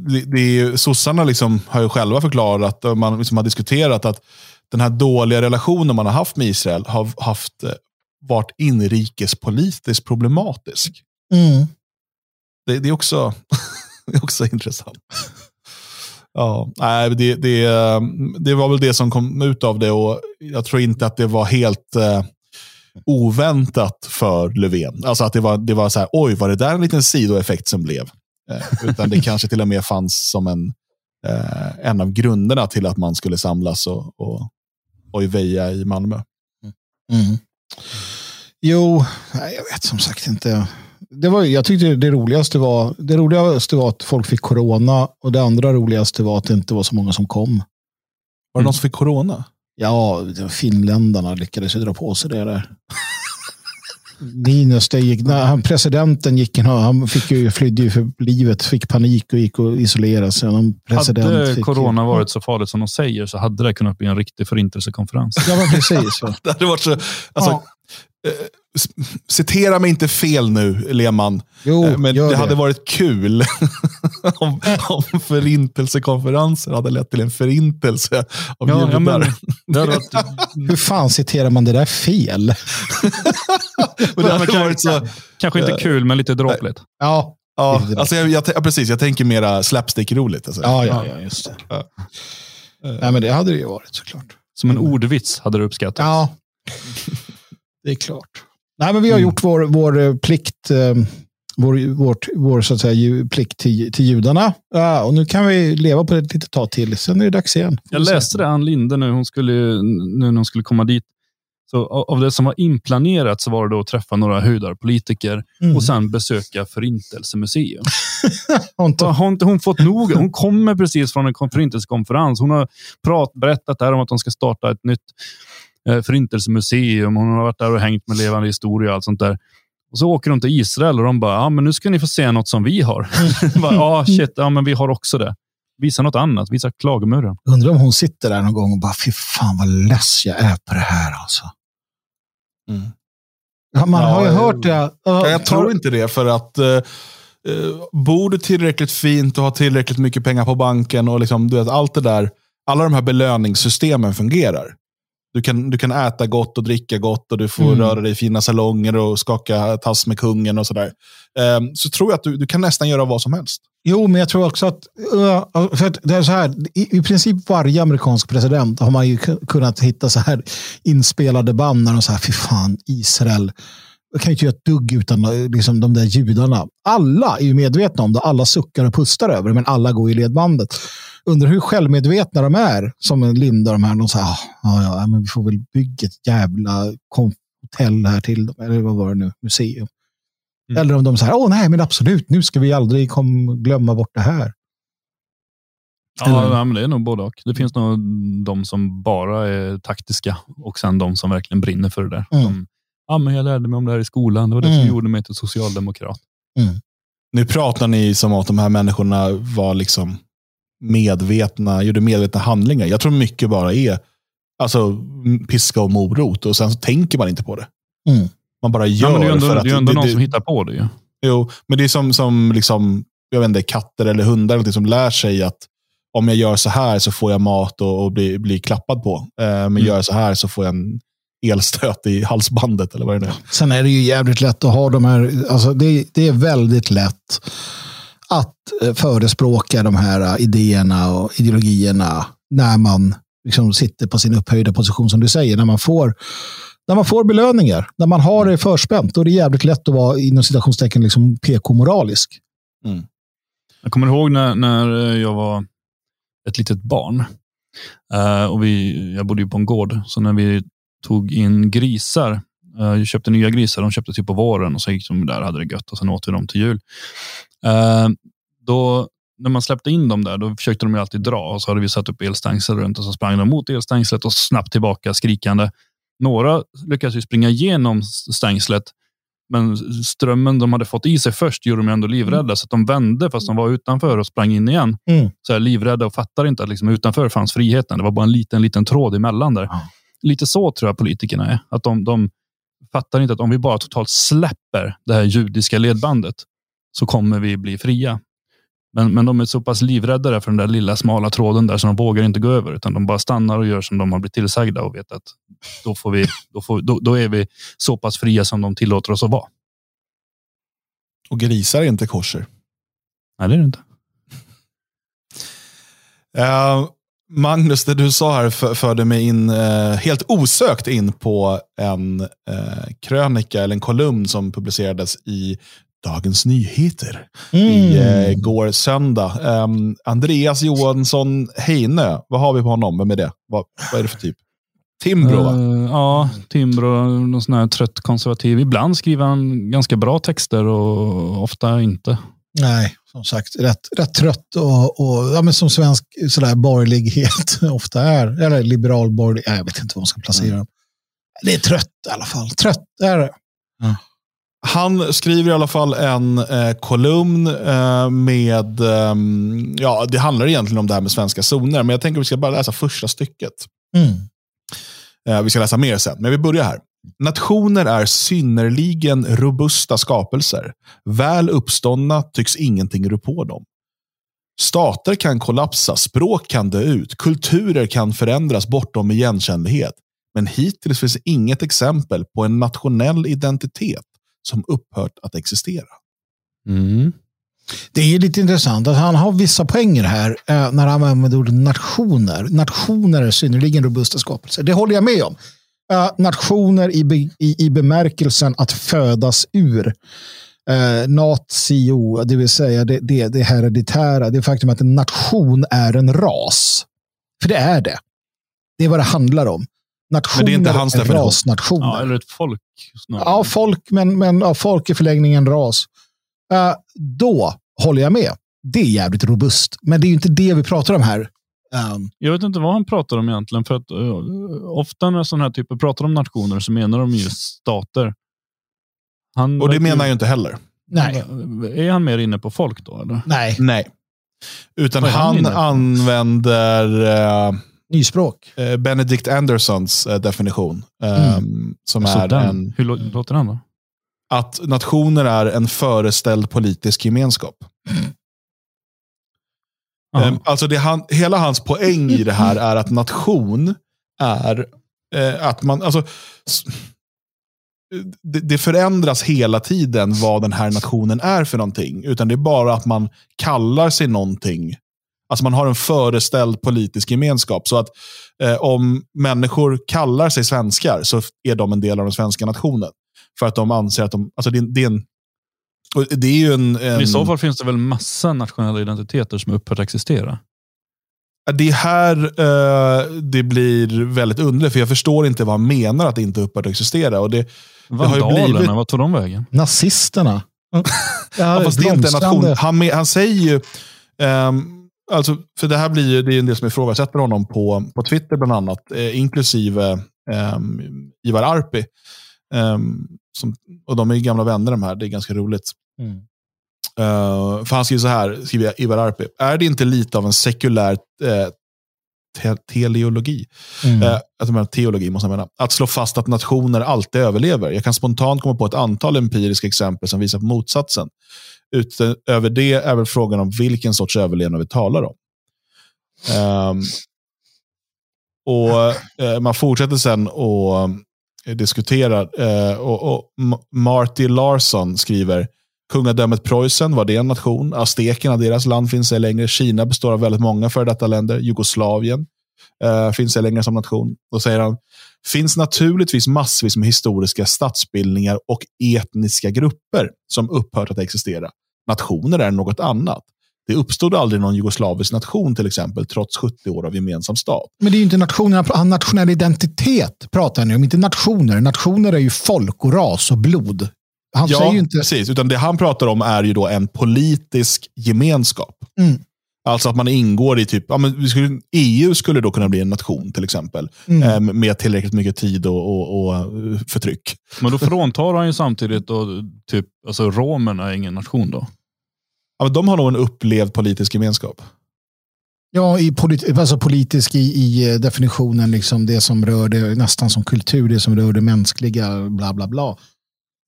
det, det sossarna liksom har ju själva förklarat, och man liksom har diskuterat att den här dåliga relationen man har haft med Israel har haft, eh, varit inrikespolitiskt problematisk. Mm. Det, det, är också, det är också intressant. Ja, nej, det, det, det var väl det som kom ut av det och jag tror inte att det var helt eh, oväntat för Löfven. Alltså att det var, det var så här, oj, var det där en liten sidoeffekt som blev? Eh, utan det kanske till och med fanns som en, eh, en av grunderna till att man skulle samlas och, och, och veja i Malmö. Mm. Jo, jag vet som sagt inte. Det var, jag tyckte det roligaste var, det roligaste var att folk fick corona och det andra roligaste var att det inte var så många som kom. Var det någon som fick corona? Ja, finländarna lyckades ju dra på sig det där. Det gick, när han, presidenten gick, han fick ju, flydde ju för livet, fick panik och gick och isolerade sig. hade corona ju, varit så farligt som de säger så hade det kunnat bli en riktig förintelsekonferens. Ja, men precis. det hade varit så, alltså, ja. Citera mig inte fel nu, Lehmann. Jo, eh, Men det, det, hade varit kul om, om förintelsekonferenser hade lett till en förintelse av ja, judar. men, Hur fan citerar man det där fel? det hade varit så, kanske inte kul, men lite dråpligt. Ja, ja, alltså jag, jag, precis. Jag tänker mera slapstick-roligt. Alltså. Ja, ja, ja, just det. Ja. Nej, men det hade det ju varit såklart. Som en ordvits hade du uppskattat. Ja, det är klart. Nej, men vi har mm. gjort vår, vår eh, plikt, eh, vår, vårt, vår så att säga, plikt till, till judarna. Ja, och nu kan vi leva på det ett litet tag till. Sen är det dags igen. Jag läste det, Ann Linde, nu, hon skulle, nu när hon skulle komma dit. Så av det som var inplanerat så var det att träffa några höjdarpolitiker mm. och sen besöka Förintelsemuseum. har, har inte hon fått nog? Hon kommer precis från en förintelsekonferens. Hon har prat, berättat där om att de ska starta ett nytt förintelsemuseum. Hon har varit där och hängt med levande historia och allt sånt där. Och så åker de till Israel och de bara, ja, men nu ska ni få se något som vi har. Ja, ah, shit, ja, men vi har också det. Visa något annat, visa klagomuren. Undrar om hon sitter där någon gång och bara, fy fan vad less jag är på det här alltså. Mm. Ja, man ja, har ju hört det. Uh, jag tror inte det, för att uh, bor du tillräckligt fint och har tillräckligt mycket pengar på banken och liksom, du vet, allt det där, alla de här belöningssystemen fungerar. Du kan, du kan äta gott och dricka gott och du får mm. röra dig i fina salonger och skaka tass med kungen och sådär. Um, så tror jag att du, du kan nästan göra vad som helst. Jo, men jag tror också att, för att det är så här, i, i princip varje amerikansk president har man ju kunnat hitta så här inspelade band när de säger, fy fan, Israel, jag kan ju inte göra ett dugg utan eh, liksom, de där judarna. Alla är ju medvetna om det, alla suckar och pustar över det, men alla går i ledbandet. Undrar hur självmedvetna de är, som Linda de här, de säger, ah, ja, men vi får väl bygga ett jävla hotell här till dem, eller vad var det nu, museum. Mm. Eller om de säger, åh nej, men absolut, nu ska vi aldrig kom, glömma bort det här. Ja, ja, men det är nog både och. Det finns nog de som bara är taktiska och sen de som verkligen brinner för det där. Mm. De, ja, men jag lärde mig om det här i skolan. Det var det mm. som gjorde mig till socialdemokrat. Mm. Nu pratar ni som att de här människorna var liksom medvetna, gjorde medvetna handlingar. Jag tror mycket bara är alltså, piska och morot och sen så tänker man inte på det. Mm. Man bara gör ja, det. Är ändå, för att, det är ändå det, någon det, som hittar på det. Ju. Jo, men det är som, som liksom, jag vet inte, katter eller hundar eller som lär sig att om jag gör så här så får jag mat och, och blir, blir klappad på. Eh, men mm. gör jag så här så får jag en elstöt i halsbandet eller vad det är. Sen är det ju jävligt lätt att ha de här, alltså det, det är väldigt lätt att eh, förespråka de här eh, idéerna och ideologierna när man liksom sitter på sin upphöjda position som du säger, när man får när man får belöningar, när man har det förspänt, då är det jävligt lätt att vara inom citationstecken liksom PK-moralisk. Mm. Jag kommer ihåg när, när jag var ett litet barn. Uh, och vi, jag bodde ju på en gård, så när vi tog in grisar, uh, jag köpte nya grisar, de köpte typ på våren och så gick de där och hade det gött och sen åt vi dem till jul. Uh, då, när man släppte in dem där, då försökte de ju alltid dra och så hade vi satt upp elstängsel runt och så sprang de mot elstängslet och snabbt tillbaka skrikande. Några lyckades ju springa igenom stängslet, men strömmen de hade fått i sig först gjorde de ändå livrädda, mm. så att de vände fast de var utanför och sprang in igen. Mm. Så här, livrädda och fattade inte att liksom, utanför fanns friheten. Det var bara en liten, liten tråd emellan där. Mm. Lite så tror jag politikerna är. Att de, de fattar inte att om vi bara totalt släpper det här judiska ledbandet så kommer vi bli fria. Men, men de är så pass livrädda för den där lilla smala tråden där så de vågar inte gå över utan de bara stannar och gör som de har blivit tillsagda och vet att då, får vi, då, får, då, då är vi så pass fria som de tillåter oss att vara. Och grisar är inte korser. Nej, det är det inte. Uh, Magnus, det du sa här förde mig in, uh, helt osökt in på en uh, krönika eller en kolumn som publicerades i Dagens Nyheter mm. igår eh, söndag. Um, Andreas Johansson Heine, vad har vi på honom? Vem är det? Vad, vad är det för typ? Timbro va? Uh, ja, Timbro, någon sån här trött konservativ. Ibland skriver han ganska bra texter och ofta inte. Nej, som sagt, rätt, rätt trött och, och ja, men som svensk sådär borgerlighet ofta är. Eller liberal borgerlig, jag vet inte vad man ska placera mm. Det är trött i alla fall. Trött är det. Mm. Han skriver i alla fall en eh, kolumn eh, med, eh, ja det handlar egentligen om det här med svenska zoner, men jag tänker att vi ska bara läsa första stycket. Mm. Eh, vi ska läsa mer sen, men vi börjar här. Nationer är synnerligen robusta skapelser. Väl uppståndna tycks ingenting rå på dem. Stater kan kollapsa, språk kan dö ut, kulturer kan förändras bortom igenkännlighet. Men hittills finns inget exempel på en nationell identitet som upphört att existera. Mm. Det är lite intressant att han har vissa poänger här eh, när han använder ordet nationer. Nationer är synnerligen robusta skapelser. Det håller jag med om. Eh, nationer i, be, i, i bemärkelsen att födas ur. Eh, natio, det vill säga det, det, det hereditära. Det faktum att en nation är en ras. För det är det. Det är vad det handlar om. Nationer men det är inte hans definition. rasnationer. Ja, eller ett folk. Snarare. Ja, folk, men, men ja, folk i förlängningen ras. Uh, då håller jag med. Det är jävligt robust. Men det är inte det vi pratar om här. Um, jag vet inte vad han pratar om egentligen. För att, uh, ofta när sådana här typer pratar om nationer så menar de just stater. Han Och det menar jag inte heller. Nej. Är han mer inne på folk då? Eller? Nej. Nej. Utan han, han använder... Uh, Nyspråk. Eh, Benedict Andersons eh, definition. Eh, mm. Som är en, Hur låter den då? Att nationer är en föreställd politisk gemenskap. Mm. Alltså det han, hela hans poäng i det här är att nation är eh, att man, alltså, det, det förändras hela tiden vad den här nationen är för någonting. Utan det är bara att man kallar sig någonting. Alltså man har en föreställd politisk gemenskap. Så att eh, om människor kallar sig svenskar så är de en del av den svenska nationen. För att de anser att de... Alltså det, det är en, det är ju en, en, I så fall finns det väl massa nationella identiteter som upphört existera? Det är här uh, det blir väldigt underligt, för jag förstår inte vad han menar att det inte upphört existera. Och det, Vandalerna, det blivit... vad tog de vägen? Nazisterna. ja, fast det är inte en nation. Han, han säger ju, um, alltså, för det här blir ju, det är en del som ifrågasätter honom på, på Twitter bland annat, eh, inklusive um, Ivar Arpi. Um, som, och de är gamla vänner de här, det är ganska roligt. Mm. Uh, för han skriver så här, skriver Ivar Arpi. Är det inte lite av en sekulär uh, te teleologi? Mm. Uh, alltså, teologi måste jag mena. Att slå fast att nationer alltid överlever. Jag kan spontant komma på ett antal empiriska exempel som visar på motsatsen. Utöver det är väl frågan om vilken sorts överlevnad vi talar om. Um, och eh, Man fortsätter sen och eh, diskutera. Eh, och, och Marty Larsson skriver Kungadömet Preussen, var det en nation? Aztekerna, deras land finns ej längre. Kina består av väldigt många före detta länder. Jugoslavien uh, finns ej längre som nation. Då säger han, finns naturligtvis massvis med historiska statsbildningar och etniska grupper som upphört att existera. Nationer är något annat. Det uppstod aldrig någon jugoslavisk nation till exempel, trots 70 år av gemensam stat. Men det är ju inte nationer, nationell identitet pratar ni om, inte nationer. Nationer är ju folk och ras och blod. Han ja, säger ju inte... precis. Utan det han pratar om är ju då en politisk gemenskap. Mm. Alltså att man ingår i typ, ja, men vi skulle, EU skulle då kunna bli en nation till exempel. Mm. Eh, med tillräckligt mycket tid och, och, och, eh, förtryck. Men då fråntar han ju samtidigt då, typ, alltså romerna är ingen nation då? Ja, men de har nog en upplevd politisk gemenskap. Ja, i polit alltså politisk i, i, eh, definitionen, liksom det som rör det, nästan som kultur, det som rör det mänskliga, bla bla bla.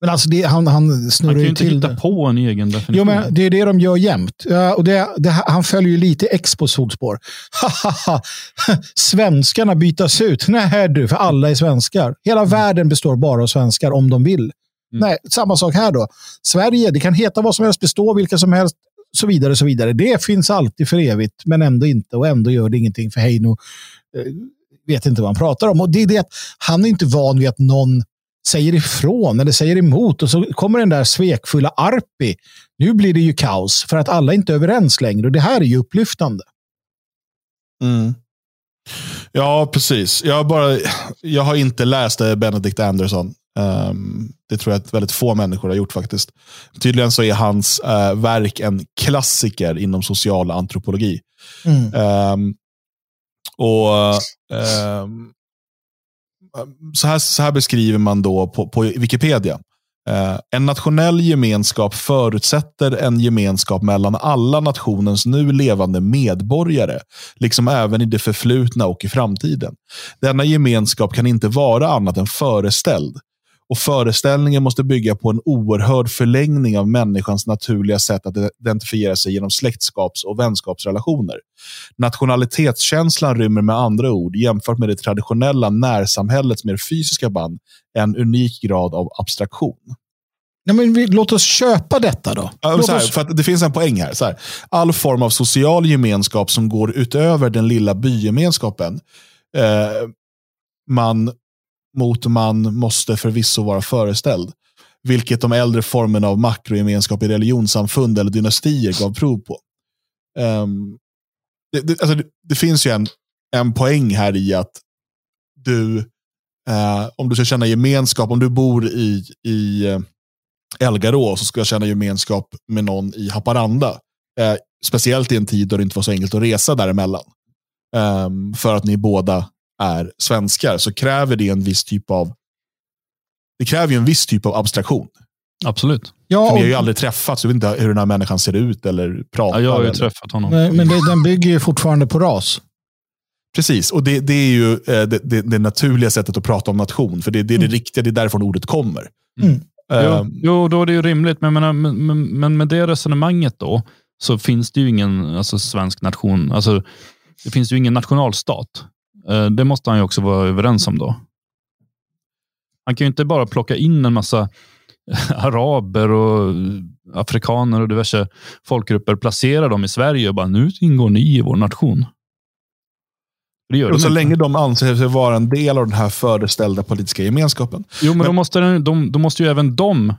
Men alltså det, han, han snurrar ju till Han kan ju inte hitta på en egen definition. Jo, men det är det de gör jämt. Ja, och det, det, han följer ju lite Expos fotspår. Svenskarna bytas ut. Nej du, för alla är svenskar. Hela mm. världen består bara av svenskar om de vill. Mm. Nej, samma sak här då. Sverige, det kan heta vad som helst, bestå vilka som helst, så vidare. så vidare. Det finns alltid för evigt, men ändå inte. Och ändå gör det ingenting för Heino. Eh, vet inte vad han pratar om. Och det är det att han är inte van vid att någon säger ifrån eller säger emot och så kommer den där svekfulla Arpi. Nu blir det ju kaos för att alla inte är överens längre och det här är ju upplyftande. Mm. Ja, precis. Jag, bara, jag har inte läst Benedict Anderson. Um, det tror jag att väldigt få människor har gjort faktiskt. Tydligen så är hans uh, verk en klassiker inom social antropologi. Mm. Um, och um, så, här, så här beskriver man då på, på Wikipedia. Eh, en nationell gemenskap förutsätter en gemenskap mellan alla nationens nu levande medborgare, liksom även i det förflutna och i framtiden. Denna gemenskap kan inte vara annat än föreställd. Och Föreställningen måste bygga på en oerhörd förlängning av människans naturliga sätt att identifiera sig genom släktskaps och vänskapsrelationer. Nationalitetskänslan rymmer med andra ord, jämfört med det traditionella närsamhällets mer fysiska band, en unik grad av abstraktion. Nej, men vi, låt oss köpa detta då. Ja, här, oss... för det finns en poäng här, här. All form av social gemenskap som går utöver den lilla bygemenskapen eh, man mot man måste förvisso vara föreställd. Vilket de äldre formerna av makrogemenskap i religionssamfund eller dynastier gav prov på. Um, det, det, alltså det, det, finns ju en, en poäng här i att du, uh, om du ska känna gemenskap, om du bor i, i eh, Elgarå så ska jag känna gemenskap med någon i Haparanda. Eh, speciellt i en tid då det inte var så enkelt att resa däremellan. Um, för att ni båda är svenskar så kräver det en viss typ av det kräver ju en viss typ av abstraktion. Absolut. Ja, För vi har ju aldrig träffats, jag vet inte hur den här människan ser ut eller pratar. Ja, jag har ju eller. träffat honom. Men, men det, den bygger ju fortfarande på ras. Precis, och det, det är ju eh, det, det, det, naturliga sättet att prata om nation. För det, det är mm. det riktiga, det är därifrån ordet kommer. Mm. Uh, jo, jo, då är det ju rimligt. Men, men, men, men med det resonemanget då, så finns det ju ingen alltså, svensk nation. Alltså, det finns ju ingen nationalstat. Eh, det måste han ju också vara överens om då. Han kan ju inte bara plocka in en massa araber och afrikaner och diverse folkgrupper, placera dem i Sverige och bara nu ingår ni i vår nation. Det gör och så inte. länge de anser sig vara en del av den här föreställda politiska gemenskapen. Jo, men, men... Då, måste, de, då måste ju även de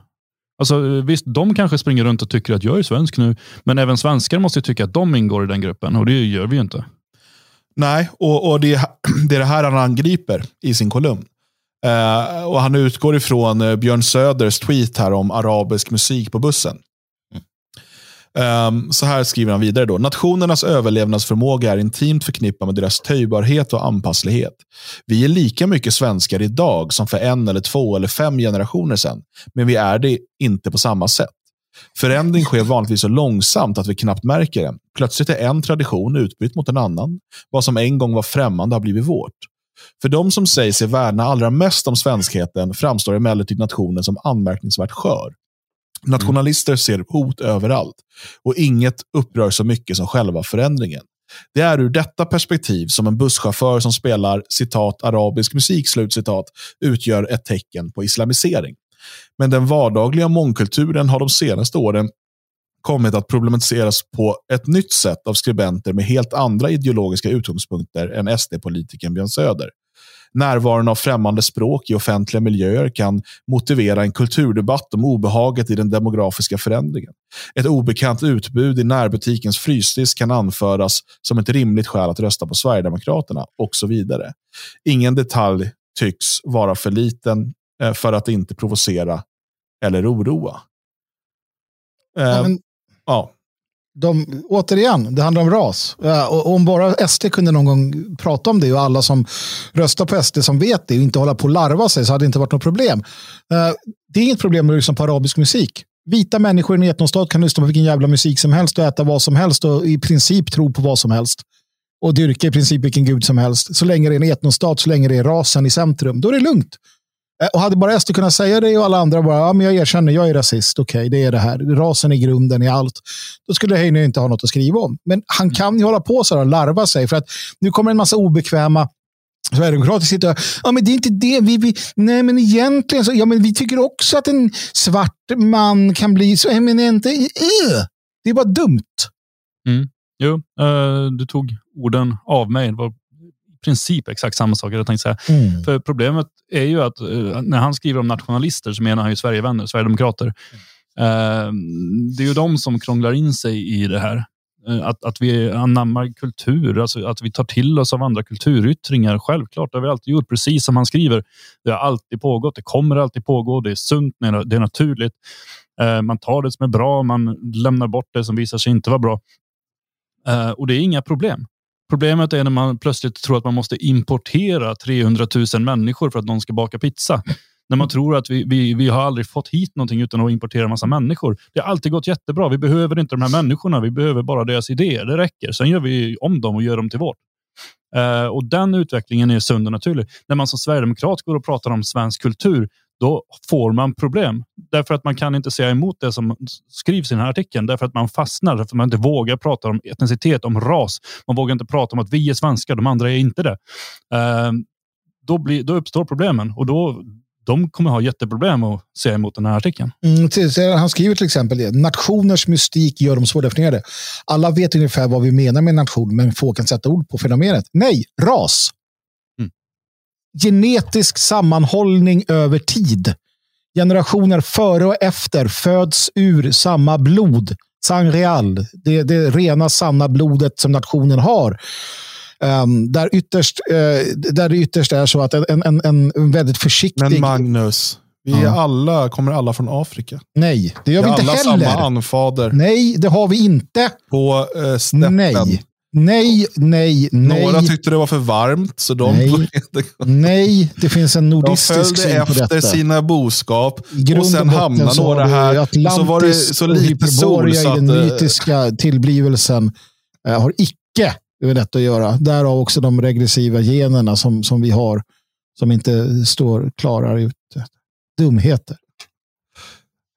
Alltså, visst, de kanske springer runt och tycker att jag är svensk nu, men även svenskar måste tycka att de ingår i den gruppen och det gör vi ju inte. Nej, och, och det, det är det här han angriper i sin kolumn. Uh, och Han utgår ifrån uh, Björn Söders tweet här om arabisk musik på bussen. Um, så här skriver han vidare. då. Nationernas överlevnadsförmåga är intimt förknippad med deras töjbarhet och anpasslighet. Vi är lika mycket svenskar idag som för en eller två eller fem generationer sedan. Men vi är det inte på samma sätt. Förändring sker vanligtvis så långsamt att vi knappt märker det. Plötsligt är en tradition utbytt mot en annan. Vad som en gång var främmande har blivit vårt. För de som säger sig värna allra mest om svenskheten framstår emellertid nationen som anmärkningsvärt skör. Nationalister ser hot överallt och inget upprör så mycket som själva förändringen. Det är ur detta perspektiv som en busschaufför som spelar citat arabisk musik slutcitat utgör ett tecken på islamisering. Men den vardagliga mångkulturen har de senaste åren kommit att problematiseras på ett nytt sätt av skribenter med helt andra ideologiska utgångspunkter än SD-politikern Björn Söder. Närvaron av främmande språk i offentliga miljöer kan motivera en kulturdebatt om obehaget i den demografiska förändringen. Ett obekant utbud i närbutikens frysdisk kan anföras som ett rimligt skäl att rösta på Sverigedemokraterna och så vidare. Ingen detalj tycks vara för liten för att inte provocera eller oroa. Ja, men, ja de, återigen, det handlar om ras. Och om bara SD kunde någon gång prata om det och alla som röstar på SD som vet det och inte hålla på och larva sig så hade det inte varit något problem. Eh, det är inget problem att lyssna på arabisk musik. Vita människor i en etnostat kan lyssna på vilken jävla musik som helst och äta vad som helst och i princip tro på vad som helst. Och dyrka i princip vilken gud som helst. Så länge det är en etnostat, så länge det är rasen i centrum, då är det lugnt. Eh, och hade bara SD kunnat säga det och alla andra bara, ja, men jag erkänner, jag är rasist, okej, okay, det är det här. Rasen är grunden i allt. Då skulle Heine inte ha något att skriva om. Men han kan ju hålla på så och larva sig, för att nu kommer en massa obekväma Sverigedemokrater sitter och ja men det är inte det. Vi, vi, nej men egentligen så, ja men vi tycker också att en svart man kan bli så eminent. Uh, det är bara dumt. Mm. Jo, uh, du tog orden av mig. Det var princip exakt samma sak jag tänkte säga. Mm. För problemet är ju att uh, när han skriver om nationalister så menar han ju Sverigevänner, Sverigedemokrater. Uh, det är ju de som krånglar in sig i det här. Uh, att, att vi anammar kultur, alltså att vi tar till oss av andra kulturyttringar. Självklart, det har vi alltid gjort, precis som han skriver. Det har alltid pågått, det kommer alltid pågå, det är sunt, det är naturligt. Man tar det som är bra, man lämnar bort det som visar sig inte vara bra. Och det är inga problem. Problemet är när man plötsligt tror att man måste importera 300 000 människor för att någon ska baka pizza. När man tror att vi, vi, vi har aldrig fått hit någonting utan att importera massa människor. Det har alltid gått jättebra. Vi behöver inte de här människorna. Vi behöver bara deras idéer. Det räcker. Sen gör vi om dem och gör dem till vårt. Uh, och Den utvecklingen är sund och naturlig. När man som sverigedemokrat går och pratar om svensk kultur, då får man problem. Därför att man kan inte säga emot det som skrivs i den här artikeln. Därför att man fastnar, därför att man inte vågar prata om etnicitet, om ras. Man vågar inte prata om att vi är svenskar, de andra är inte det. Eh, då, blir, då uppstår problemen och då, de kommer ha jätteproblem att säga emot den här artikeln. Mm, han skriver till exempel det. Nationers mystik gör dem svårdefinierade. Alla vet ungefär vad vi menar med nation, men få kan sätta ord på fenomenet. Nej, ras genetisk sammanhållning över tid. Generationer före och efter föds ur samma blod. Sangreal, det, det rena sanna blodet som nationen har. Um, där, ytterst, uh, där det ytterst är så att en, en, en väldigt försiktig... Men Magnus, vi är ja. alla, kommer alla från Afrika. Nej, det gör vi, vi inte heller. Vi alla samma anfader. Nej, det har vi inte. På steppen. Nej. Nej, nej, nej. Några tyckte det var för varmt, så de nej, nej det finns en nordistisk syn på detta. De följde efter sina boskap och sen hamnade några här. Atlantis så var det så lite sol. Så att, i den eh, mytiska tillblivelsen äh, har icke med detta att göra. Därav också de regressiva generna som, som vi har, som inte står klarare ut. Dumheter.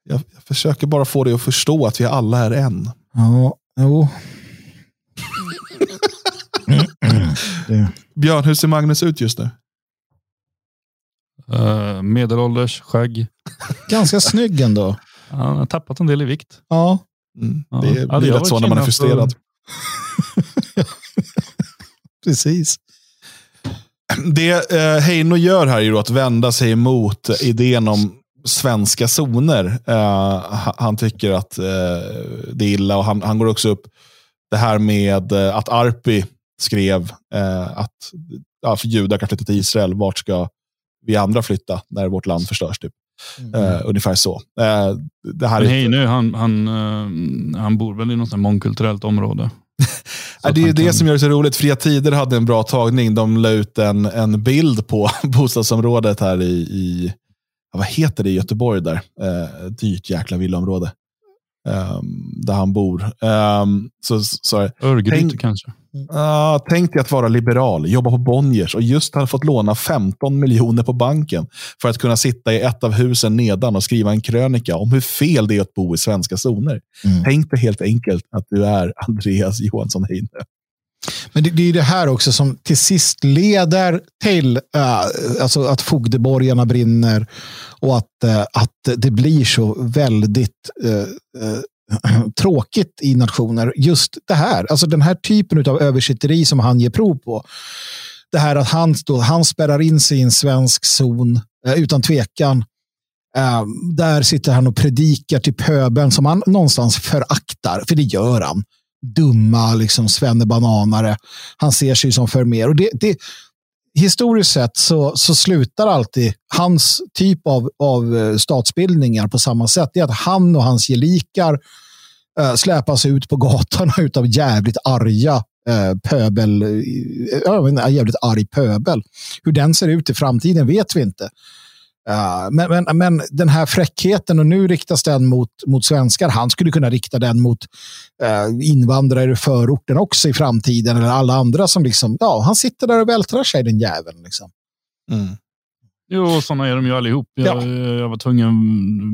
Jag, jag försöker bara få dig att förstå att vi alla är en. Ja, jo. Björn, hur ser Magnus ut just nu? Uh, medelålders, skägg. Ganska snygg ändå. Han har tappat en del i vikt. Ja. Mm. Ja. Det blir lätt så när man är frustrerad. Precis. Det eh, Heino gör här är att vända sig emot idén om svenska zoner. Eh, ha- han tycker att eh, det är illa och han, han går också upp det här med eh, att Arpi skrev eh, att ja, för judar kan flytta till Israel. Vart ska vi andra flytta när vårt land förstörs? Typ. Eh, ungefär så. Eh, det här Men är, hej nu, han, han, eh, han bor väl i något mångkulturellt område. Det är det kan- som gör det så roligt. Fria Tider hade en bra tagning. De la ut en, en bild på bostadsområdet här i, i vad heter det i Göteborg där? Eh, dyrt jäkla villaområde. Ehm, där han bor. Um, så, så, Örgryte Tänk- kanske. uh, tänk dig att vara liberal, jobba på Bonniers och just ha fått låna 15 miljoner på banken för att kunna sitta i ett av husen nedan och skriva en krönika om hur fel det är att bo i svenska zoner. Mm. Tänk dig helt enkelt att du är Andreas Johansson Heine. Men det, det är det här också som till sist leder till äh, alltså att fogdeborgarna brinner och att, äh, att det blir så väldigt äh, tråkigt i nationer. Just det här, alltså den här typen av översitteri som han ger prov på. Det här att han, då, han spärrar in sig i en svensk zon utan tvekan. Där sitter han och predikar till pöbeln som han någonstans föraktar, för det gör han dumma liksom svennebananare. Han ser sig som förmer. Och det, det, historiskt sett så, så slutar alltid hans typ av, av eh, statsbildningar på samma sätt. Det är att han och hans gelikar äh, släpas ut på gatorna av jävligt arga eh, pöbel, jag jävligt arg pöbel. Hur den ser ut i framtiden vet vi inte. Uh, men, men, men den här fräckheten, och nu riktas den mot, mot svenskar. Han skulle kunna rikta den mot uh, invandrare i förorten också i framtiden. Eller alla andra som liksom, ja, han sitter där och vältrar sig den jäveln. Liksom. Mm. Jo, sådana är de ju allihop. Jag, Ja. jag var tvungen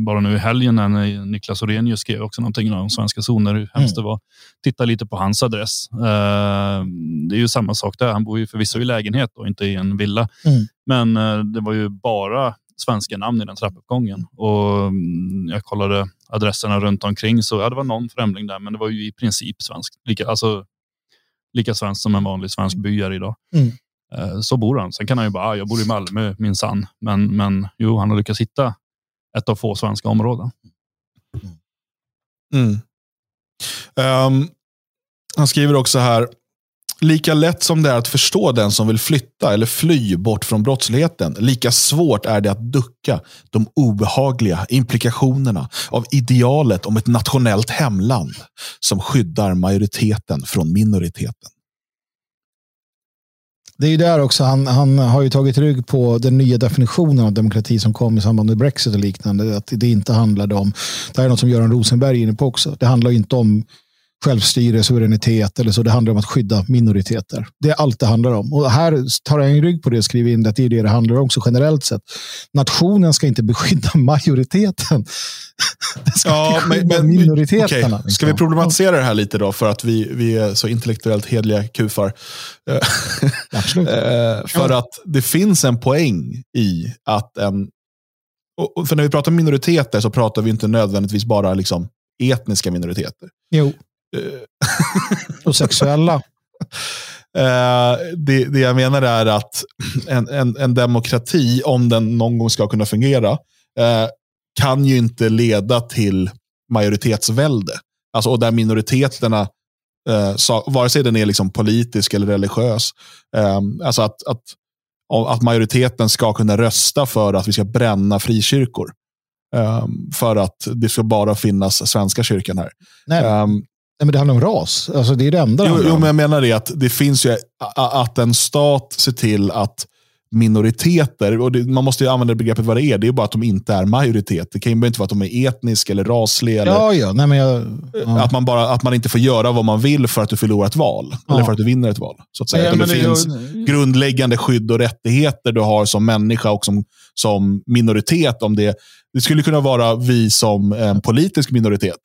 bara nu i helgen när Niklas Orenius skrev också någonting om svenska zoner, hur hemskt det var. Titta lite på hans adress. Eh, det är ju samma sak där. Han bor ju förvisso i lägenhet och inte i en villa. Mm. Men eh, det var ju bara svenska namn i den trappuppgången. Och mm, jag kollade adresserna runt omkring så ja, det var någon främling där, men det var ju i princip svenskt. Lika, alltså, lika svenskt som en vanlig svensk by är idag. Mm. Eh, Så bor han. Sen kan han ju bara, ah, jag bor i Malmö minsann. Men, men jo, han har lyckats hitta ett av få svenska områden. Mm. Ehm, han skriver också här. Lika lätt som det är att förstå den som vill flytta eller fly bort från brottsligheten, lika svårt är det att ducka de obehagliga implikationerna av idealet om ett nationellt hemland som skyddar majoriteten från minoriteten. Det är ju där också, han, han har ju tagit rygg på den nya definitionen av demokrati som kom i samband med Brexit och liknande. Att det inte handlade om, det här är något som Göran Rosenberg är inne på också, det handlar ju inte om självstyre, suveränitet eller så. Det handlar om att skydda minoriteter. Det är allt det handlar om. Och här tar jag en rygg på det och skriver in att det är det det handlar om också generellt sett. Nationen ska inte beskydda majoriteten. Den ska beskydda minoriteterna. okej. Ska vi liksom. problematisera det här lite då, för att vi, vi är så intellektuellt hedliga kufar? Absolut. Eh, för att det finns en poäng i att en... och- För när vi pratar minoriteter så pratar vi inte nödvändigtvis bara liksom etniska minoriteter. Jo, och sexuella. eh, det, det jag menar är att en, en, en demokrati, om den någon gång ska kunna fungera, eh, kan ju inte leda till majoritetsvälde. Alltså, och där minoriteterna, eh, vare sig den är liksom politisk eller religiös, eh, alltså att, att, att majoriteten ska kunna rösta för att vi ska bränna frikyrkor. Eh, för att det ska bara finnas Svenska kyrkan här. Nej, nej, men det handlar om ras. Alltså, det är det enda det Jo, jo, men jag menar det att det finns ju att en stat ser till att minoriteter, och det, man måste ju använda begreppet vad det är, det är bara att de inte är majoritet. Det kan ju inte vara att de är etniska eller rasliga. Eller Ja, ja. Nej, men jag, ja. att, man bara, att man inte får göra vad man vill för att du förlorar ett val. Ja. Eller för att du vinner ett val. Så att säga. Ja, Utan men det, det finns gör- grundläggande skydd och rättigheter du har som människa och som, som minoritet. om det, det skulle kunna vara vi som en politisk minoritet.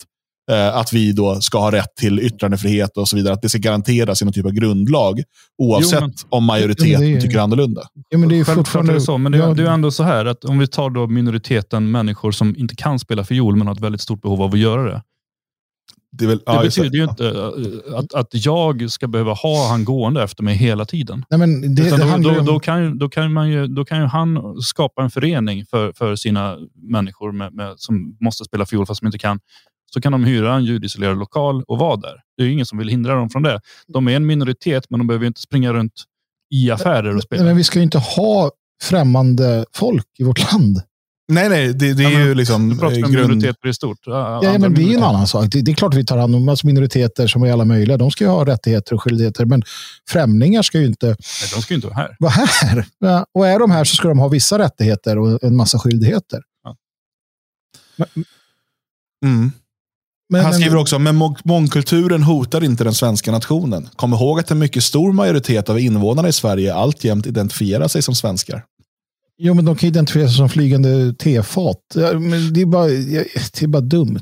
Eh, att vi då ska ha rätt till yttrandefrihet och så vidare. Att det ska garanteras i någon typ av grundlag. Oavsett Jo, men- om majoriteten Jo, är- tycker annorlunda. Ja, men det är ju Självklart är fortfarande... det så, men det, Ja, det är ändå så här att om vi tar då minoriteten människor som inte kan spela fiol men har ett väldigt stort behov av att göra det. Det, väl, Det ja, betyder ju inte eh, att, att jag ska behöva ha han gående efter mig hela tiden. Nej, men det, Utan det då, kan, ju- då, kan man ju, då kan ju han skapa en förening för, för sina människor med, med, som måste spela fiol fast de inte kan. Så kan de hyra en ljudisolerad lokal och vara där. Det är ju ingen som vill hindra dem från det. De är en minoritet men de behöver ju inte springa runt i affärer och spela. Men vi ska ju inte ha främmande folk i vårt land. Nej, nej, det, det är Ja, men ju liksom Du pratar eh, om grund... minoriteter i stort. Ja, ja, men det är ju en annan sak. Det, det är klart vi tar hand om alltså minoriteter som är alla möjliga. De ska ju ha rättigheter och skyldigheter. Men främlingar ska ju inte Nej, de ska ju inte vara här. vara här. Ja, och är de här så ska de ha vissa rättigheter och en massa skyldigheter. Mm. Men, Han skriver också, men må- mångkulturen hotar inte den svenska nationen. Kom ihåg att en mycket stor majoritet av invånarna i Sverige alltjämt identifierar sig som svenskar. Jo, men de kan identifiera sig som flygande tefat. Det, är bara, det är bara dumt.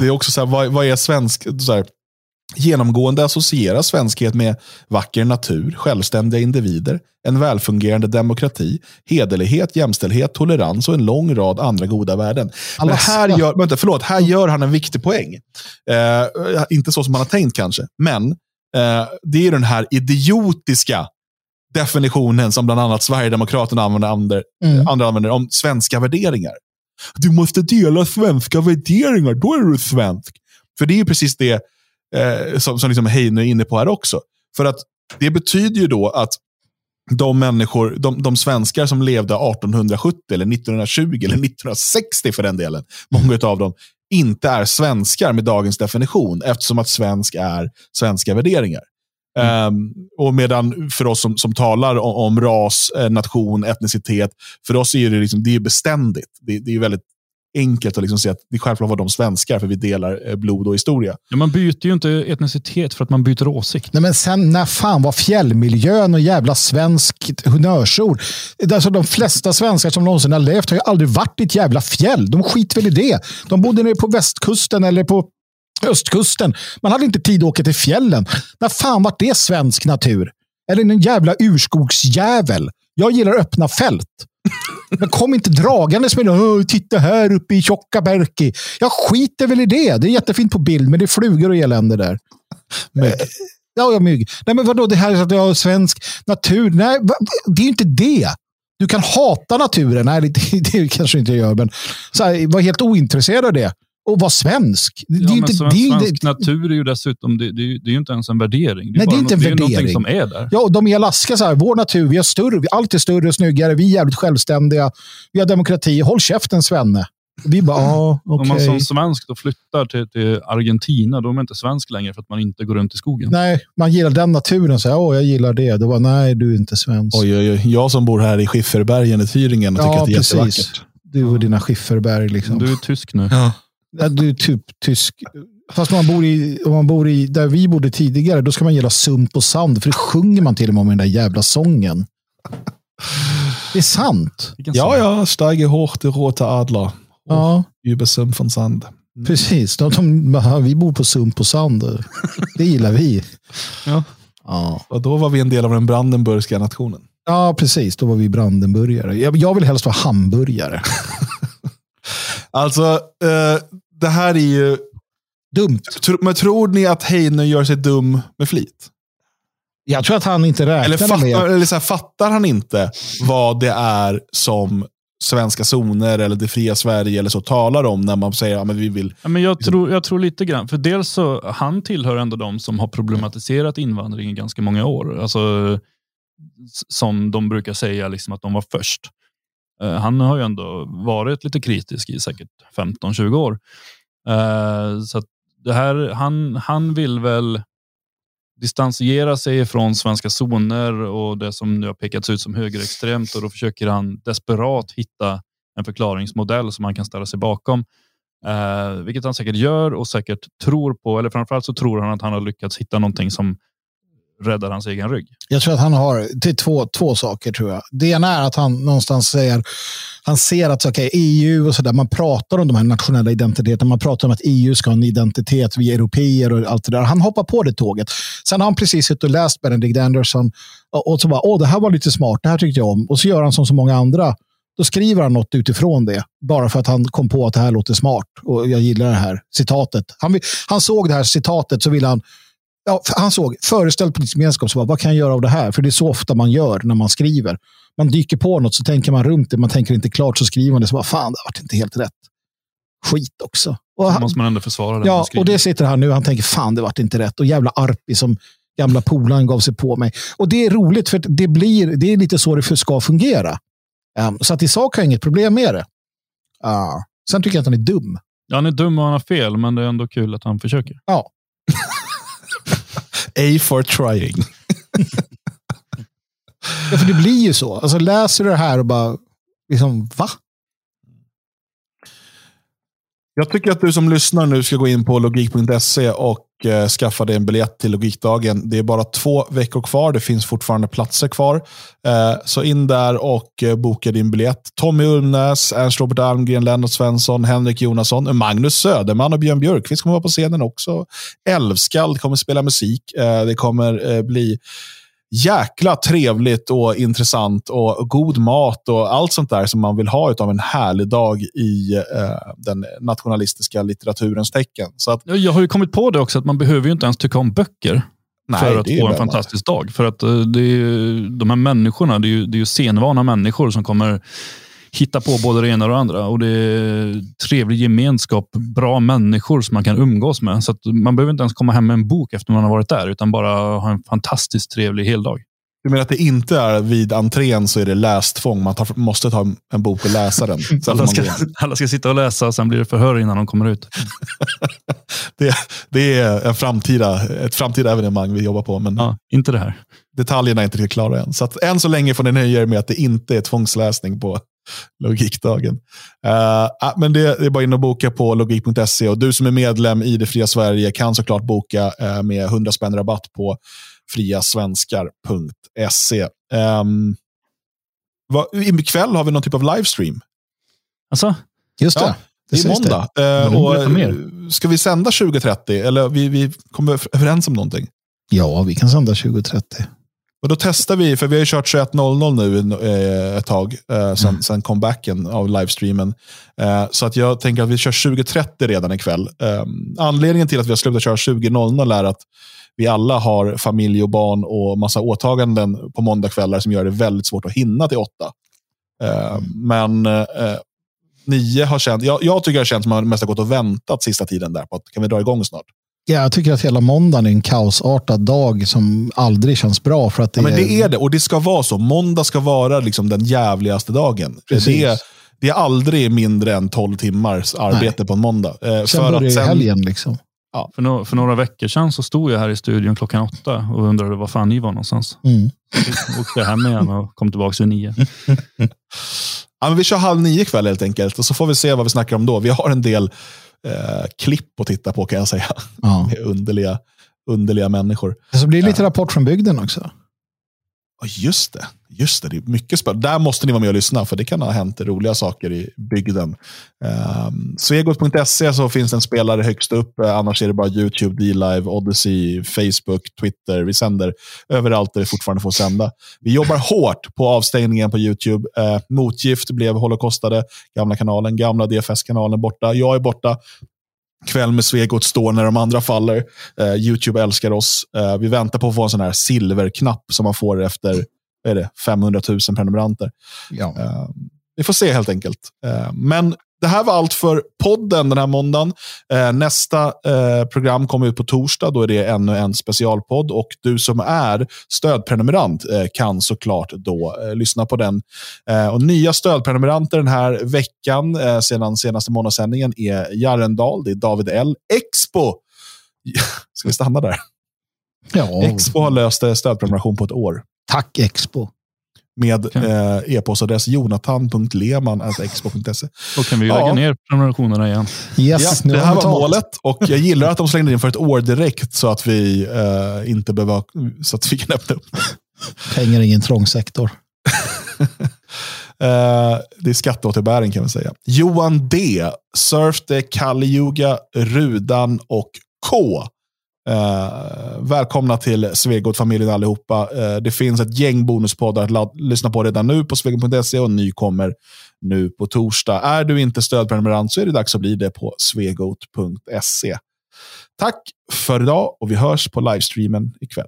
Det är också så här, vad, vad är svensk? Så här, genomgående associeras svenskhet med vacker natur, självständiga individer, en välfungerande demokrati, hederlighet, jämställdhet, tolerans och en lång rad andra goda värden. Men här gör, vänta, förlåt, här gör han en viktig poäng. Eh, inte så som man har tänkt kanske, men eh, det är den här idiotiska definitionen som bland annat Sverigedemokraterna använder, andra, Mm. andra använder om svenska värderingar. Du måste dela svenska värderingar, då är du svensk. För det är ju precis det eh, som, som liksom Heine är inne på här också. För att det betyder ju då att de människor, de, de svenskar som levde 1870, eller 1920 eller 1960 för den delen, många av dem, inte är svenskar med dagens definition, eftersom att svensk är svenska värderingar. Ehm, och medan för oss som, som talar om, om ras, eh, nation, etnicitet, för oss är det, liksom, det är beständigt. Det, det är väldigt enkelt att liksom säga att det är självklart var de svenskar, för vi delar eh, blod och historia. Ja, man byter ju inte etnicitet för att man byter åsikt. Nej, men sen när fan var fjällmiljön och jävla svenskt honnörsord? Alltså, de flesta svenskar som någonsin har levt har ju aldrig varit i ett jävla fjäll. De skiter väl i det. De bodde nere på västkusten eller på östkusten. Man hade inte tid att åka till fjällen. När fan var det svensk natur? Eller en jävla urskogsjävel? Jag gillar öppna fält. Men kom inte dragandes med det. Titta här uppe i Tjockaberki. Jag skiter väl i det. Det är jättefint på bild, men det är flugor och elände där. Men, Ja, jag mygg. Nej, men vadå, det här är att jag har svensk natur. Nej, det är ju inte det. Du kan hata naturen. Nej, det, det kanske inte jag gör, men så här, var helt ointresserad av det. Och vara svensk. Det, Ja, det är men inte, svensk, det är svensk inte, natur är ju dessutom, det, det, det är ju inte ens en värdering. Det är, Nej, det är inte en något- det är någonting värdering. som är där. Ja, och de i Alaska, så här, vår natur, vi har större, vi- allt är större och snyggare, vi är jävligt självständiga, vi har demokrati, håll käften Svenne. Vi bara, ja, Om man som svensk då flyttar till, till Argentina, då är man inte svensk längre för att man inte går runt i skogen. Nej, man gillar den naturen, så här, åh, jag gillar det. Då var nej, du är inte svensk. oj, oj, oj. Jag som bor här i Skifferbergen i Thüringen och tycker ja, att det är precis. jättevackert. Du och dina skifferberg. Liksom. Du är tysk nu. Ja. Ja, du är typ tysk. Fast om man, bor i, om man bor i där vi bodde tidigare, då ska man gilla sump och sand. För det sjunger man till och med om i den där jävla sången. Det är sant. Ja, ja, Steige hoch, der rote Adler. Ja, Über Sumpf und Sand. precis. De, de, vi bor på sump och sand. Det gillar vi. Ja. Ja. Och då var vi en del av den brandenburgska nationen. ja, precis. Då var vi brandenburgare. Jag, jag vill helst vara hamburgare. Alltså, eh, det här är ju... Dumt. Men tror ni att Heine gör sig dum med flit? Jag tror att han inte Eller, räknade med... fattar, eller så här, fattar han inte vad det är som svenska zoner eller det fria Sverige eller så talar om när man säger att ja, vi vill... Ja, men jag, tror, jag tror lite grann, för dels så han tillhör ändå de som har problematiserat invandring i ganska många år. Alltså, som de brukar säga liksom att de var först. Eh, han har ju ändå varit lite kritisk i säkert 15-20 år. Eh, så att det här, han, han vill väl distansiera sig från svenska zoner och det som nu har pekats ut som högerextremt och då försöker han desperat hitta en förklaringsmodell som han kan ställa sig bakom. Eh, vilket han säkert gör och säkert tror på, eller framförallt så tror han att han har lyckats hitta någonting som räddar hans egen rygg. Jag tror att han har det är två, två saker. tror jag. Det ena är att han någonstans säger, han ser att okay, EU och sådär, man pratar om de här nationella identiteterna. Man pratar om att EU ska ha en identitet, vi är europeer och allt det där. Han hoppar på det tåget. Sen har han precis suttit och läst Benedict Anderson och, och så bara, åh, det här var lite smart, det här tyckte jag om. Och så gör han som så många andra. Då skriver han något utifrån det, bara för att han kom på att det här låter smart och jag gillar det här citatet. Han, han såg det här citatet så ville han ja, han såg föreställd politisk gemenskap. Så bara, vad kan jag göra av det här? För det är så ofta man gör när man skriver. Man dyker på något så tänker man runt det. Man tänker inte klart så skriver man det. Så bara, fan, det har inte helt rätt. Skit också. Och han, måste man ändå försvara det. Ja, och det sitter han nu. Han tänker, fan, det vart inte rätt. Och jävla Arpi som gamla polaren gav sig på mig. Och det är roligt för det, blir, det är lite så det ska fungera. Um, så att i sak har jag inget problem med det. Uh, sen tycker jag att han är dum. Ja, han är dum och han har fel, men det är ändå kul att han försöker. Ja. A for trying. ja, för det blir ju så. Alltså läser du det här och bara, liksom, va? Jag tycker att du som lyssnar nu ska gå in på logik.se och och skaffa dig en biljett till Logikdagen. Det är bara två veckor kvar. Det finns fortfarande platser kvar. Eh, så in där och eh, boka din biljett. Tommy Ulmnäs, Ernst Robert Almgren, Lennart Svensson, Henrik Jonasson, Magnus Söderman och Björn Björkqvist kommer vara på scenen också. Älvskald kommer spela musik. Det kommer bli jäkla trevligt och intressant och god mat och allt sånt där som man vill ha av en härlig dag i eh, den nationalistiska litteraturens tecken. Så att, jag har ju kommit på det också, att man behöver ju inte ens tycka om böcker. Nej, för att få en fantastisk dag. För att eh, det är, de här människorna, det är ju, det är ju scenvana människor som kommer hitta på både det ena och det andra. Och det är trevlig gemenskap, bra människor som man kan umgås med. Så man behöver inte ens komma hem med en bok efter man har varit där, utan bara ha en fantastiskt trevlig heldag. Du menar att det inte är vid entrén så är det lästvång? Man tar, måste ta en bok och läsa den. alla, ska, alla ska sitta och läsa, och sen blir det förhör innan de kommer ut. det, det, är en framtida, ett framtida evenemang vi jobbar på. Men ja, inte det här. Detaljerna är inte riktigt klara än. Så att än så länge får ni nöja er med att det inte är tvångsläsning på Logikdagen. Uh, men det, det, är bara in och boka på logik.se och du som är medlem i det fria Sverige kan såklart boka uh, med 100 spänn rabatt på friasvenskar.se. Um, ehm, vad, ikväll har vi någon typ av livestream. Alltså? Just det. Ja, det är måndag. Det. Uh, och, ska vi sända 2030? Eller vi, vi kommer överens om någonting? Ja, vi kan sända 2030. Och då testar vi, för vi har ju kört 21.00 nu eh, ett tag, eh, sen, mm. sen comebacken av livestreamen. Eh, så att jag tänker att vi kör 20.30 redan ikväll. Eh, anledningen till att vi har slutat köra 20.00 är att vi alla har familj och barn och massa åtaganden på måndagskvällar som gör det väldigt svårt att hinna till åtta. Eh, men eh, nio har känt, jag, jag tycker det har känts som att man mest har gått och väntat sista tiden där på att kan vi dra igång snart. Ja, jag tycker att hela måndagen är en kaosartad dag som aldrig känns bra. För att det, ja, men det är det, och det ska vara så. Måndag ska vara liksom den jävligaste dagen. Det är, det är aldrig mindre än 12 timmars arbete Nej. på en måndag. Eh, sen för börjar att sen, helgen. Liksom. Ja. För, no för, några veckor sedan så stod jag här i studion klockan åtta och undrade var fan ni var någonstans. Mm. Så åkte jag hem igen och kom tillbaka vid nio. ja, men vi kör halv nio ikväll helt enkelt och så får vi se vad vi snackar om då. Vi har en del eh, klipp att titta på kan jag säga. Ja. underliga, underliga människor. Så blir det lite rapport från bygden också. Just det. Just det, det är mycket spännande. Där måste ni vara med och lyssna, för det kan ha hänt roliga saker i bygden. Ehm, um, Svegot.se så finns en spelare högst upp. Eh, annars är det bara YouTube, D-Live, Odyssey, Facebook, Twitter. Vi sänder överallt där vi fortfarande får sända. Vi jobbar hårt på avstängningen på YouTube. Uh, Motgift blev Holocaustade, gamla kanalen. Gamla DFS-kanalen borta. Jag är borta. Kväll med Svegot står när de andra faller. Uh, YouTube älskar oss. Uh, vi väntar på att få en sån här silverknapp som man får efter är det, 500 000 prenumeranter. Ja. Uh, vi får se helt enkelt. Uh, men det här var allt för podden den här måndagen. Eh, nästa eh, program kommer ut på torsdag. Då är det ännu en specialpodd. Och du som är stödprenumerant eh, kan såklart då eh, lyssna på den. Eh, och Nya stödprenumeranter den här veckan, eh, sedan senaste månadssändningen, är Jarendal. Det är David L. Expo. Ska vi stanna där? Ja. Expo har löst stödprenumeration på ett år. Tack Expo. Med eh, e-postadress jonathan.leman.expo.se. Då kan vi lägga Ja. ner prenumerationerna igen. Yes, Ja, nu det här vi var betalt. målet och jag gillar att de slängde in för ett år direkt så att vi eh, inte behöver, så att vi kan öppna upp. Pengar är ingen trång sektor. Eh, det är skatteåterbäring kan man säga. Johan D. Surfte, Kaliuga, Rudan och K. Eh, välkomna till Svegot-familjen allihopa. Eh, det finns ett gäng bonuspoddar att lad- lyssna på redan nu på svegot.se och en ny kommer nu på torsdag. Är du inte stödprenumerant så är det dags att bli det på svegot.se. Tack för idag och vi hörs på livestreamen ikväll.